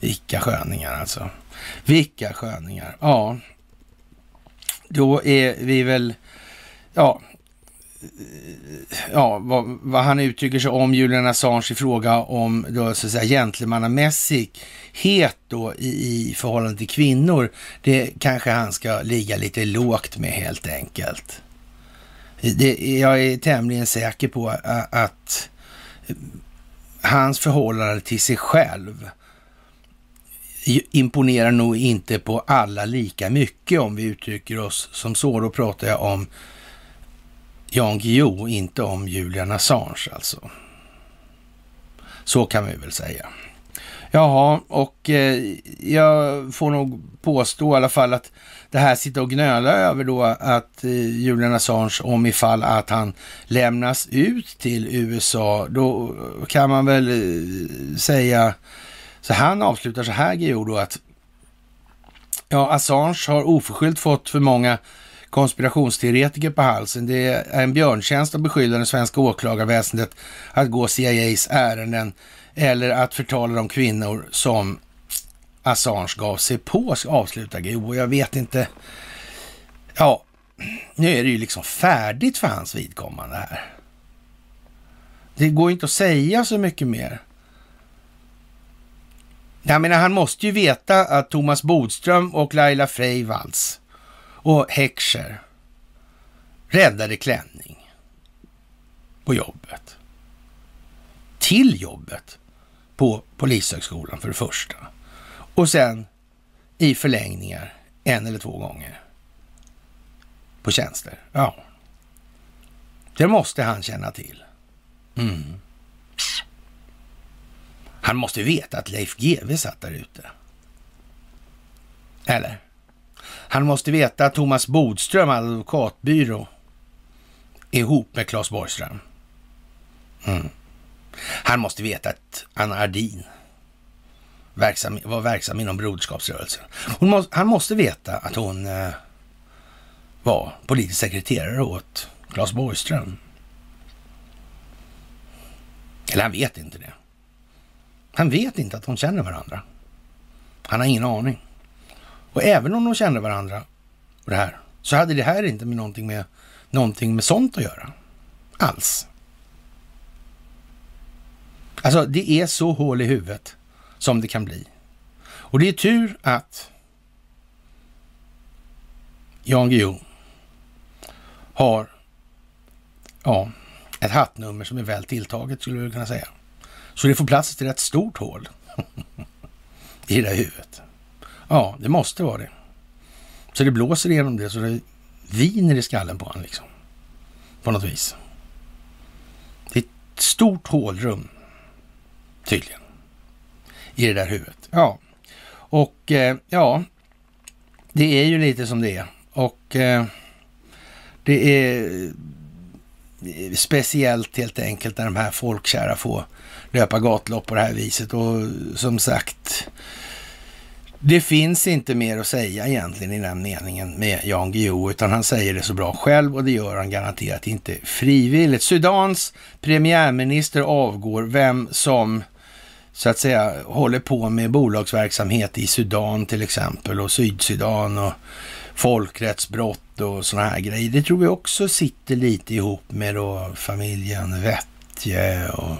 Vilka sköningar alltså. Vilka sköningar. Ja, då är vi väl, ja, ja, vad, vad, han uttrycker sig om Julian Assange i fråga om då, så att säga, gentlemannamässighet då i, i förhållande till kvinnor, det kanske han ska ligga lite lågt med helt enkelt. Det, jag är tämligen säker på att, att hans förhållande till sig själv imponerar nog inte på alla lika mycket om vi uttrycker oss som så. Då pratar jag om Jan Guillou, inte om Julian Assange alltså. Så kan vi väl säga. Jaha, och eh, jag får nog påstå i alla fall att det här sitter och gnöla över då att eh, Julian Assange, om ifall att han lämnas ut till USA, då kan man väl eh, säga, så han avslutar så här Guillou då att ja, Assange har oförskyllt fått för många konspirationsteoretiker på halsen. Det är en björntjänst att beskylla det svenska åklagarväsendet att gå CIAs ärenden eller att förtala de kvinnor som Assange gav sig på, avslutar Guillou. Jag vet inte. Ja, nu är det ju liksom färdigt för hans vidkommande här. Det går inte att säga så mycket mer. Jag menar, han måste ju veta att Thomas Bodström och Laila Freivalds och Heckscher räddade klänning på jobbet. Till jobbet på Polishögskolan för det första. Och sen i förlängningar en eller två gånger på tjänster. Ja. Det måste han känna till. Mm. Han måste veta att Leif GW satt där ute. Eller? Han måste veta att Thomas Bodström, advokatbyrå, är ihop med Claes Borgström. Mm. Han måste veta att Anna Ardin verksam, var verksam inom Broderskapsrörelsen. Må, han måste veta att hon eh, var politisk sekreterare åt Claes Borgström. Eller han vet inte det. Han vet inte att de känner varandra. Han har ingen aning. Och även om de känner varandra och det här, så hade det här inte med någonting med, någonting med sånt att göra. Alls. Alltså, det är så hål i huvudet som det kan bli. Och det är tur att Jan Guillou har ja, ett hattnummer som är väl tilltaget skulle vi kunna säga. Så det får plats till ett stort hål i det där huvudet. Ja, det måste vara det. Så det blåser igenom det så det viner i skallen på honom liksom. På något vis. Det är ett stort hålrum, tydligen, i det där huvudet. Ja, och eh, ja, det är ju lite som det är. Och eh, det är speciellt helt enkelt när de här folkkära får löpa gatlopp på det här viset. Och som sagt, det finns inte mer att säga egentligen i den meningen med Jan Guillou, utan han säger det så bra själv och det gör han garanterat inte frivilligt. Sudans premiärminister avgår, vem som så att säga håller på med bolagsverksamhet i Sudan till exempel och Sydsudan och folkrättsbrott och sådana här grejer. Det tror vi också sitter lite ihop med då familjen Vettje och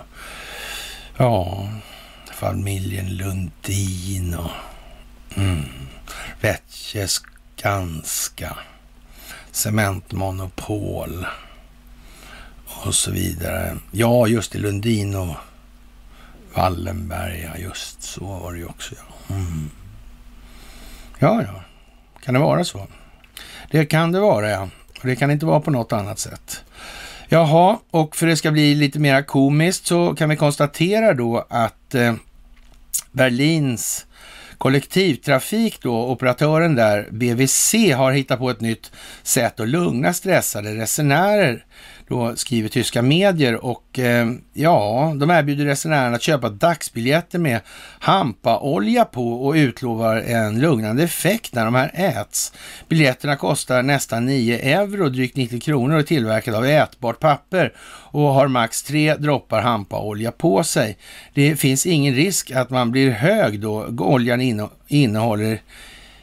ja, familjen Lundin och Mm. Vetje, Skanska, cementmonopol och så vidare. Ja, just det, Lundin och Wallenberg, ja, just så var det ju också. Ja. Mm. ja, ja, kan det vara så? Det kan det vara, ja. Och det kan inte vara på något annat sätt. Jaha, och för att det ska bli lite mer komiskt så kan vi konstatera då att eh, Berlins kollektivtrafik då, operatören där, BVC, har hittat på ett nytt sätt att lugna stressade resenärer då skriver tyska medier och eh, ja, de erbjuder resenärerna att köpa dagsbiljetter med hampaolja på och utlovar en lugnande effekt när de här äts. Biljetterna kostar nästan 9 euro, drygt 90 kronor och är tillverkade av ätbart papper och har max tre droppar hampaolja på sig. Det finns ingen risk att man blir hög då oljan innehåller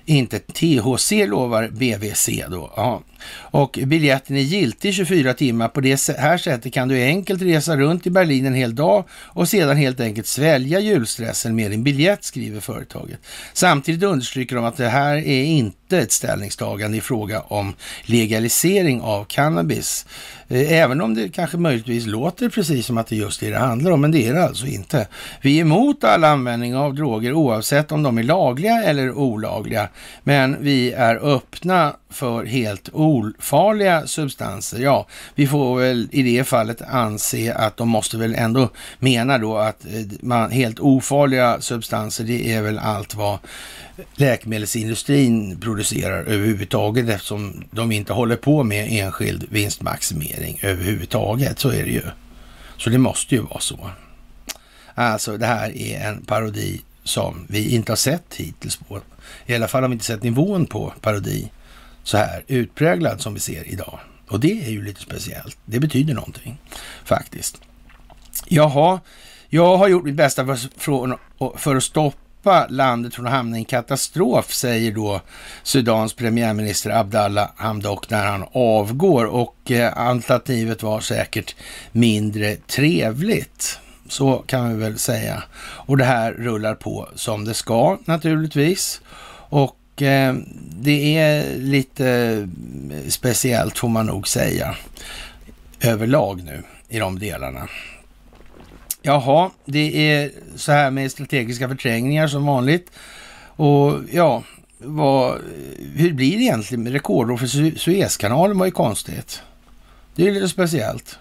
inte THC lovar BVC då. Ja. Och biljetten är giltig 24 timmar. På det här sättet kan du enkelt resa runt i Berlin en hel dag och sedan helt enkelt svälja julstressen med din biljett, skriver företaget. Samtidigt understryker de att det här är inte ett ställningstagande i fråga om legalisering av cannabis. Eh, även om det kanske möjligtvis låter precis som att det just är det det handlar om, men det är det alltså inte. Vi är emot all användning av droger oavsett om de är lagliga eller olagliga, men vi är öppna för helt ofarliga substanser. Ja, vi får väl i det fallet anse att de måste väl ändå mena då att eh, man, helt ofarliga substanser, det är väl allt vad läkemedelsindustrin producerar överhuvudtaget eftersom de inte håller på med enskild vinstmaximering överhuvudtaget. Så är det ju. Så det måste ju vara så. Alltså det här är en parodi som vi inte har sett hittills på. I alla fall har vi inte sett nivån på parodi så här utpräglad som vi ser idag. Och det är ju lite speciellt. Det betyder någonting faktiskt. Jaha, jag har gjort mitt bästa för, för att stoppa landet från att hamna i en katastrof, säger då Sudans premiärminister Abdallah Hamdok när han avgår och eh, alternativet var säkert mindre trevligt. Så kan vi väl säga. Och det här rullar på som det ska naturligtvis. Och Eh, det är lite speciellt får man nog säga överlag nu i de delarna. Jaha, det är så här med strategiska förträngningar som vanligt. Och ja, vad, hur blir det egentligen med rekordår för Suezkanalen var ju konstigt. Det är lite speciellt.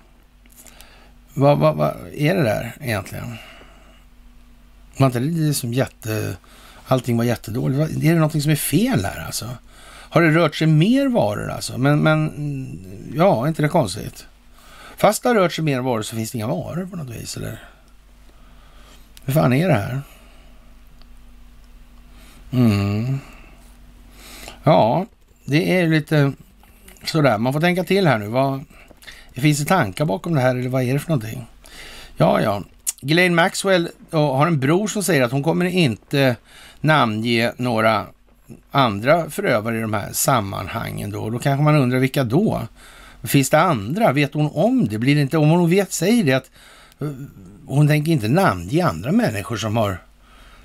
Vad, vad, vad är det där egentligen? Var inte det som jätte allting var jättedåligt. Är det någonting som är fel här alltså? Har det rört sig mer varor alltså? Men, men mm, ja, är inte det konstigt? Fast det har rört sig mer varor så finns det inga varor på något vis, eller? Hur fan är det här? Mm. Ja, det är lite sådär. Man får tänka till här nu. Vad, finns det tankar bakom det här eller vad är det för någonting? Ja, ja. Ghislaine Maxwell har en bror som säger att hon kommer inte namnge några andra förövare i de här sammanhangen då. Då kanske man undrar vilka då? Finns det andra? Vet hon om det? Blir det inte, om hon vet, säger det att eh, hon tänker inte namnge andra människor som har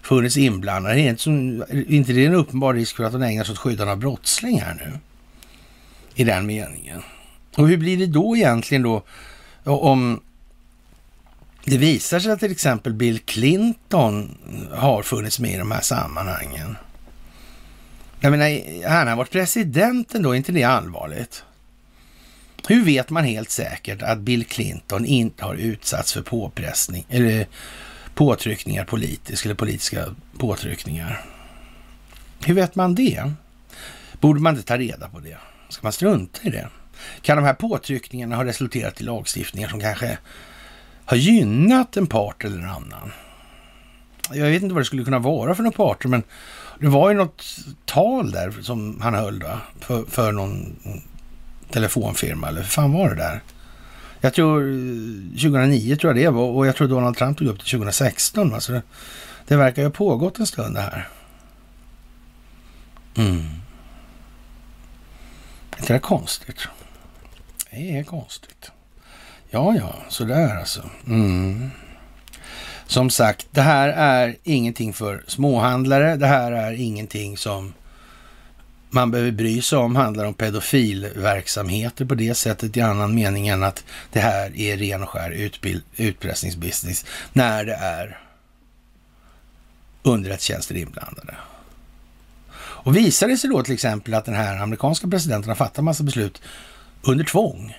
funnits inblandade. Är inte, som, inte det en uppenbar risk för att hon ägnar sig åt skyddande av brottslingar nu? I den meningen. Och hur blir det då egentligen då om det visar sig att till exempel Bill Clinton har funnits med i de här sammanhangen. Jag menar, han har varit president ändå, är inte det allvarligt? Hur vet man helt säkert att Bill Clinton inte har utsatts för påpressning eller påtryckningar politiskt eller politiska påtryckningar? Hur vet man det? Borde man inte ta reda på det? Ska man strunta i det? Kan de här påtryckningarna ha resulterat i lagstiftningar som kanske har gynnat en part eller en annan. Jag vet inte vad det skulle kunna vara för några parter, men det var ju något tal där som han höll då, för, för någon telefonfirma, eller hur fan var det där? Jag tror eh, 2009 tror jag det var och jag tror Donald Trump tog upp det 2016. Alltså det, det verkar ju ha pågått en stund det här. Mm. Är inte det konstigt? Det är konstigt. Ja, ja, sådär alltså. Mm. Som sagt, det här är ingenting för småhandlare. Det här är ingenting som man behöver bry sig om. handlar om pedofilverksamheter på det sättet i annan mening än att det här är ren och skär utpressningsbusiness när det är underrättelsetjänster inblandade. Och visar det sig då till exempel att den här amerikanska presidenten har fattat massa beslut under tvång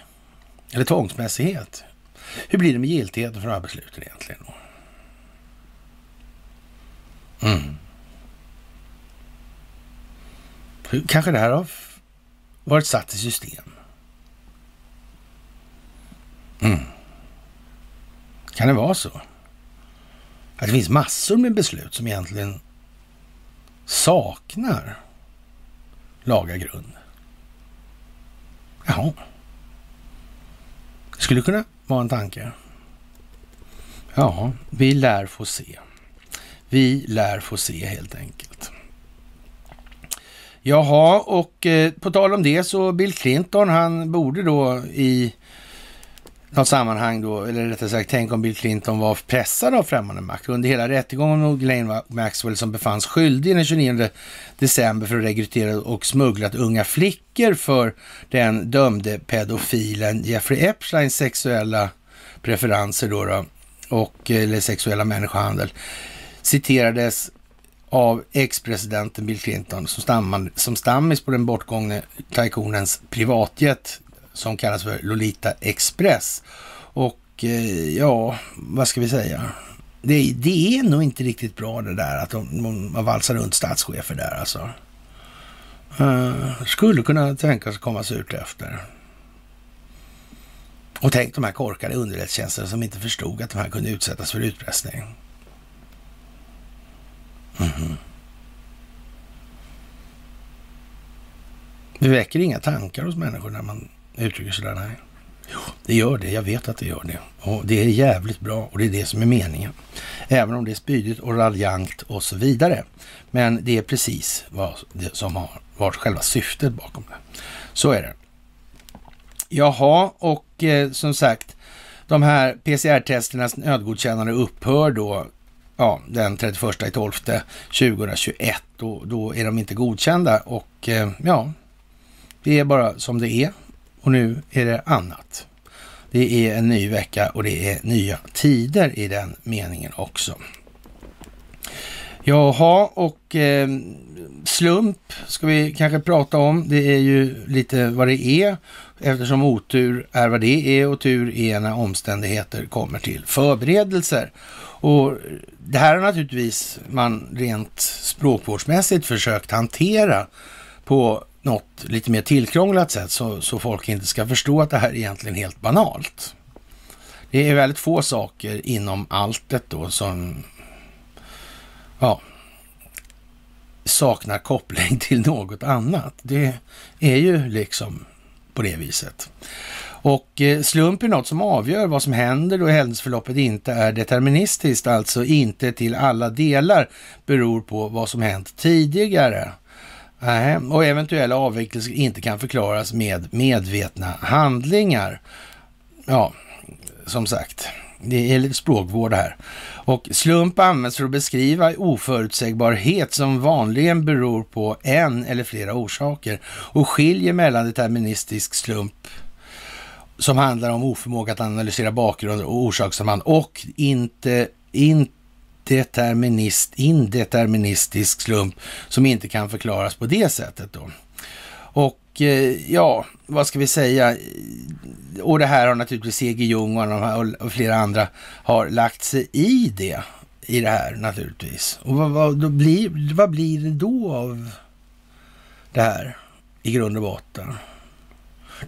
eller tvångsmässighet. Hur blir det med giltigheten för de här besluten egentligen? Mm. Kanske det här har varit satt i system. Mm. Kan det vara så? Att det finns massor med beslut som egentligen saknar laga grund. Jaha. Skulle kunna vara en tanke. Ja, vi lär få se. Vi lär få se helt enkelt. Jaha, och eh, på tal om det så Bill Clinton, han borde då i något sammanhang då, eller rättare sagt, tänk om Bill Clinton var pressad av främmande makt. Under hela rättegången mot Glenn Maxwell som befanns skyldig den 29 december för att rekrytera och smugglat unga flickor för den dömde pedofilen Jeffrey Epsteins sexuella preferenser då, då och eller sexuella människohandel citerades av ex-presidenten Bill Clinton som, som stammis på den bortgångne taikonens privatjet som kallas för Lolita Express. Och eh, ja, vad ska vi säga? Det, det, är nog inte riktigt bra det där att de, valsar runt statschefer där alltså. Uh, skulle kunna tänkas sig komma surt efter. Och tänk de här korkade underrättelsetjänsterna som inte förstod att de här kunde utsättas för utpressning. Mm -hmm. Det väcker inga tankar hos människor när man uttrycker sig där. Nej. Jo, det gör det. Jag vet att det gör det. Och det är jävligt bra och det är det som är meningen. Även om det är spydigt och raljant och så vidare. Men det är precis vad det som har varit själva syftet bakom det. Så är det. Jaha, och eh, som sagt, de här PCR-testernas nödgodkännande upphör då ja, den 31 i 12 2021. Då, då är de inte godkända och eh, ja, det är bara som det är. Och nu är det annat. Det är en ny vecka och det är nya tider i den meningen också. Jaha, och eh, slump ska vi kanske prata om. Det är ju lite vad det är eftersom otur är vad det är och tur är när omständigheter kommer till förberedelser. Och det här har naturligtvis man rent språkvårdsmässigt försökt hantera på något lite mer tillkrånglat sätt så, så folk inte ska förstå att det här är egentligen helt banalt. Det är väldigt få saker inom alltet då som ja, saknar koppling till något annat. Det är ju liksom på det viset. Och eh, slump är något som avgör vad som händer då händelseförloppet inte är deterministiskt, alltså inte till alla delar beror på vad som hänt tidigare. Och eventuella avvikelser inte kan förklaras med medvetna handlingar. Ja, som sagt, det är lite språkvård här. Och slump används för att beskriva oförutsägbarhet som vanligen beror på en eller flera orsaker och skiljer mellan deterministisk slump som handlar om oförmåga att analysera bakgrunder och orsakssamband och inte, inte determinist, indeterministisk slump som inte kan förklaras på det sättet då. Och eh, ja, vad ska vi säga? Och det här har naturligtvis C.G. Jung och, och flera andra har lagt sig i det, i det här naturligtvis. Och vad, vad, då blir, vad blir det då av det här i grund och botten?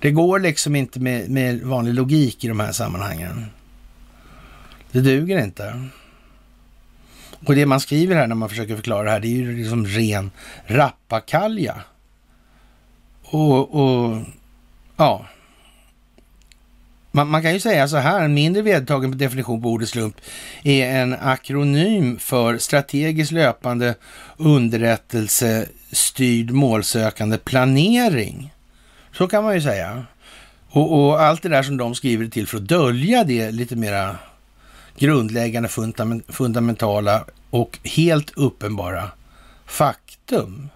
Det går liksom inte med, med vanlig logik i de här sammanhangen. Det duger inte. Och det man skriver här när man försöker förklara det här, det är ju liksom ren rappakalja. Och, och ja, man, man, kan ju säga så här, en mindre vedertagen definition på ordet slump är en akronym för strategiskt löpande underrättelsestyrd målsökande planering. Så kan man ju säga. Och, och, allt det där som de skriver till för att dölja det lite mera grundläggande fundamentala och helt uppenbara faktum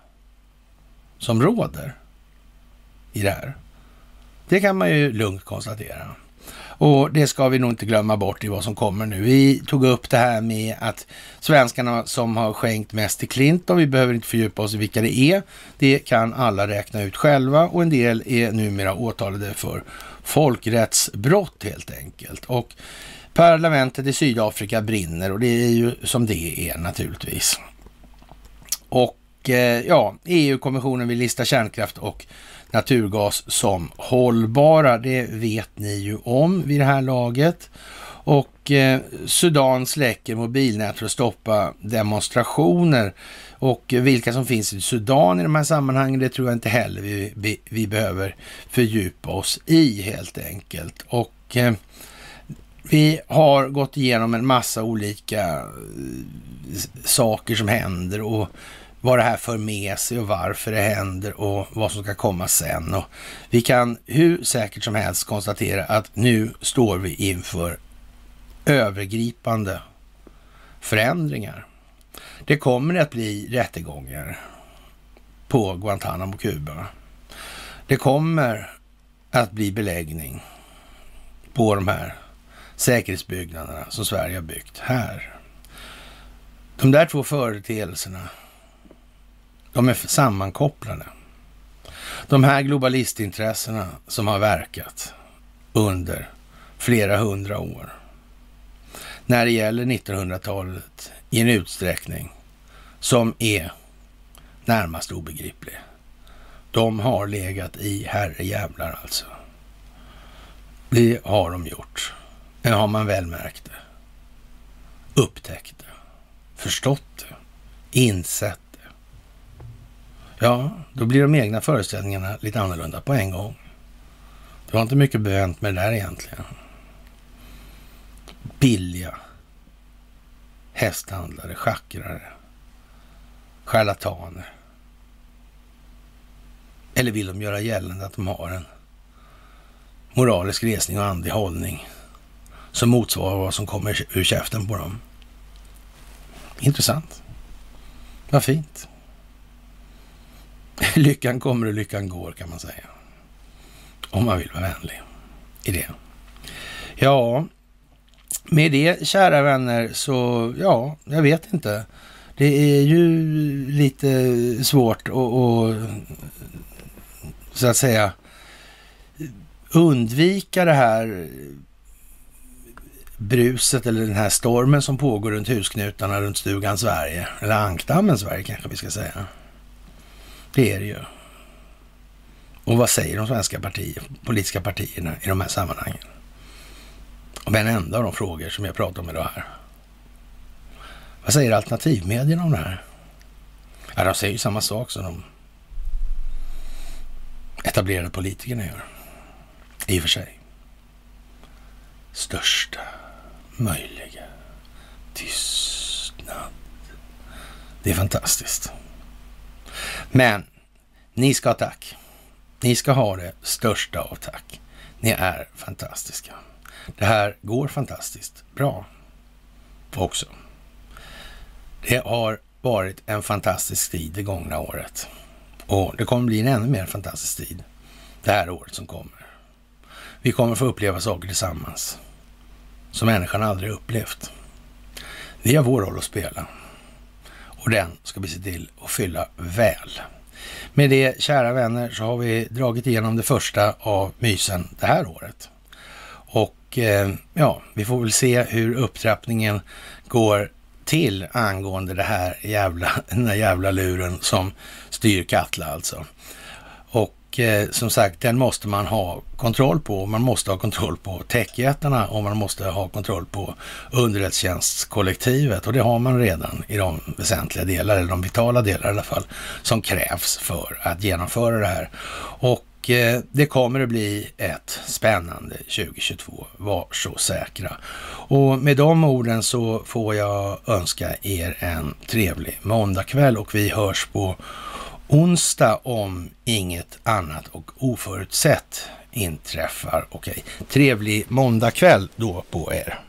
som råder i det här. Det kan man ju lugnt konstatera. Och det ska vi nog inte glömma bort i vad som kommer nu. Vi tog upp det här med att svenskarna som har skänkt mest till Clinton, vi behöver inte fördjupa oss i vilka det är. Det kan alla räkna ut själva och en del är numera åtalade för folkrättsbrott helt enkelt. Och Parlamentet i Sydafrika brinner och det är ju som det är naturligtvis. Och eh, ja, EU-kommissionen vill lista kärnkraft och naturgas som hållbara. Det vet ni ju om vid det här laget. Och eh, Sudan släcker mobilnät för att stoppa demonstrationer. Och vilka som finns i Sudan i de här sammanhangen, det tror jag inte heller vi, vi, vi behöver fördjupa oss i helt enkelt. Och eh, vi har gått igenom en massa olika eh, saker som händer och vad det här för med sig och varför det händer och vad som ska komma sen. Och vi kan hur säkert som helst konstatera att nu står vi inför övergripande förändringar. Det kommer att bli rättegångar på Guantanamo, Kuba. Det kommer att bli beläggning på de här säkerhetsbyggnaderna som Sverige har byggt här. De där två företeelserna, de är sammankopplade. De här globalistintressena som har verkat under flera hundra år när det gäller 1900-talet i en utsträckning som är närmast obegriplig. De har legat i herrejävlar alltså. Det har de gjort. Det har man väl märkt det. Upptäckt det. Förstått det. Insett det. Ja, då blir de egna föreställningarna lite annorlunda på en gång. Det var inte mycket bevänt med det där egentligen billiga hästhandlare, schackrare, charlataner. Eller vill de göra gällande att de har en moralisk resning och andlig hållning som motsvarar vad som kommer ur käften på dem? Intressant. Vad fint. Lyckan kommer och lyckan går kan man säga. Om man vill vara vänlig i det. Ja, med det, kära vänner, så ja, jag vet inte. Det är ju lite svårt att, att så att säga undvika det här bruset eller den här stormen som pågår runt husknutarna runt stugan Sverige. Eller ankdammen Sverige kanske vi ska säga. Det är det ju. Och vad säger de svenska partier, politiska partierna i de här sammanhangen? om en enda av de frågor som jag pratar om idag här. Vad säger alternativmedierna om det här? Ja, de säger ju samma sak som de etablerade politikerna gör. I och för sig. Största möjliga tystnad. Det är fantastiskt. Men ni ska ha tack. Ni ska ha det största av tack. Ni är fantastiska. Det här går fantastiskt bra också. Det har varit en fantastisk tid det gångna året och det kommer bli en ännu mer fantastisk tid det här året som kommer. Vi kommer få uppleva saker tillsammans som människan aldrig upplevt. Vi har vår roll att spela och den ska vi se till att fylla väl. Med det, kära vänner, så har vi dragit igenom det första av mysen det här året. Och Eh, ja, vi får väl se hur upptrappningen går till angående det här jävla, den här jävla luren som styr Katla alltså. Och eh, som sagt, den måste man ha kontroll på. Man måste ha kontroll på techjättarna och man måste ha kontroll på underrättelsetjänstkollektivet. Och det har man redan i de väsentliga delar, eller de vitala delar i alla fall, som krävs för att genomföra det här. Och Eh, det kommer att bli ett spännande 2022, var så säkra. Och med de orden så får jag önska er en trevlig måndagkväll och vi hörs på onsdag om inget annat och oförutsett inträffar. Okej, trevlig måndagkväll då på er.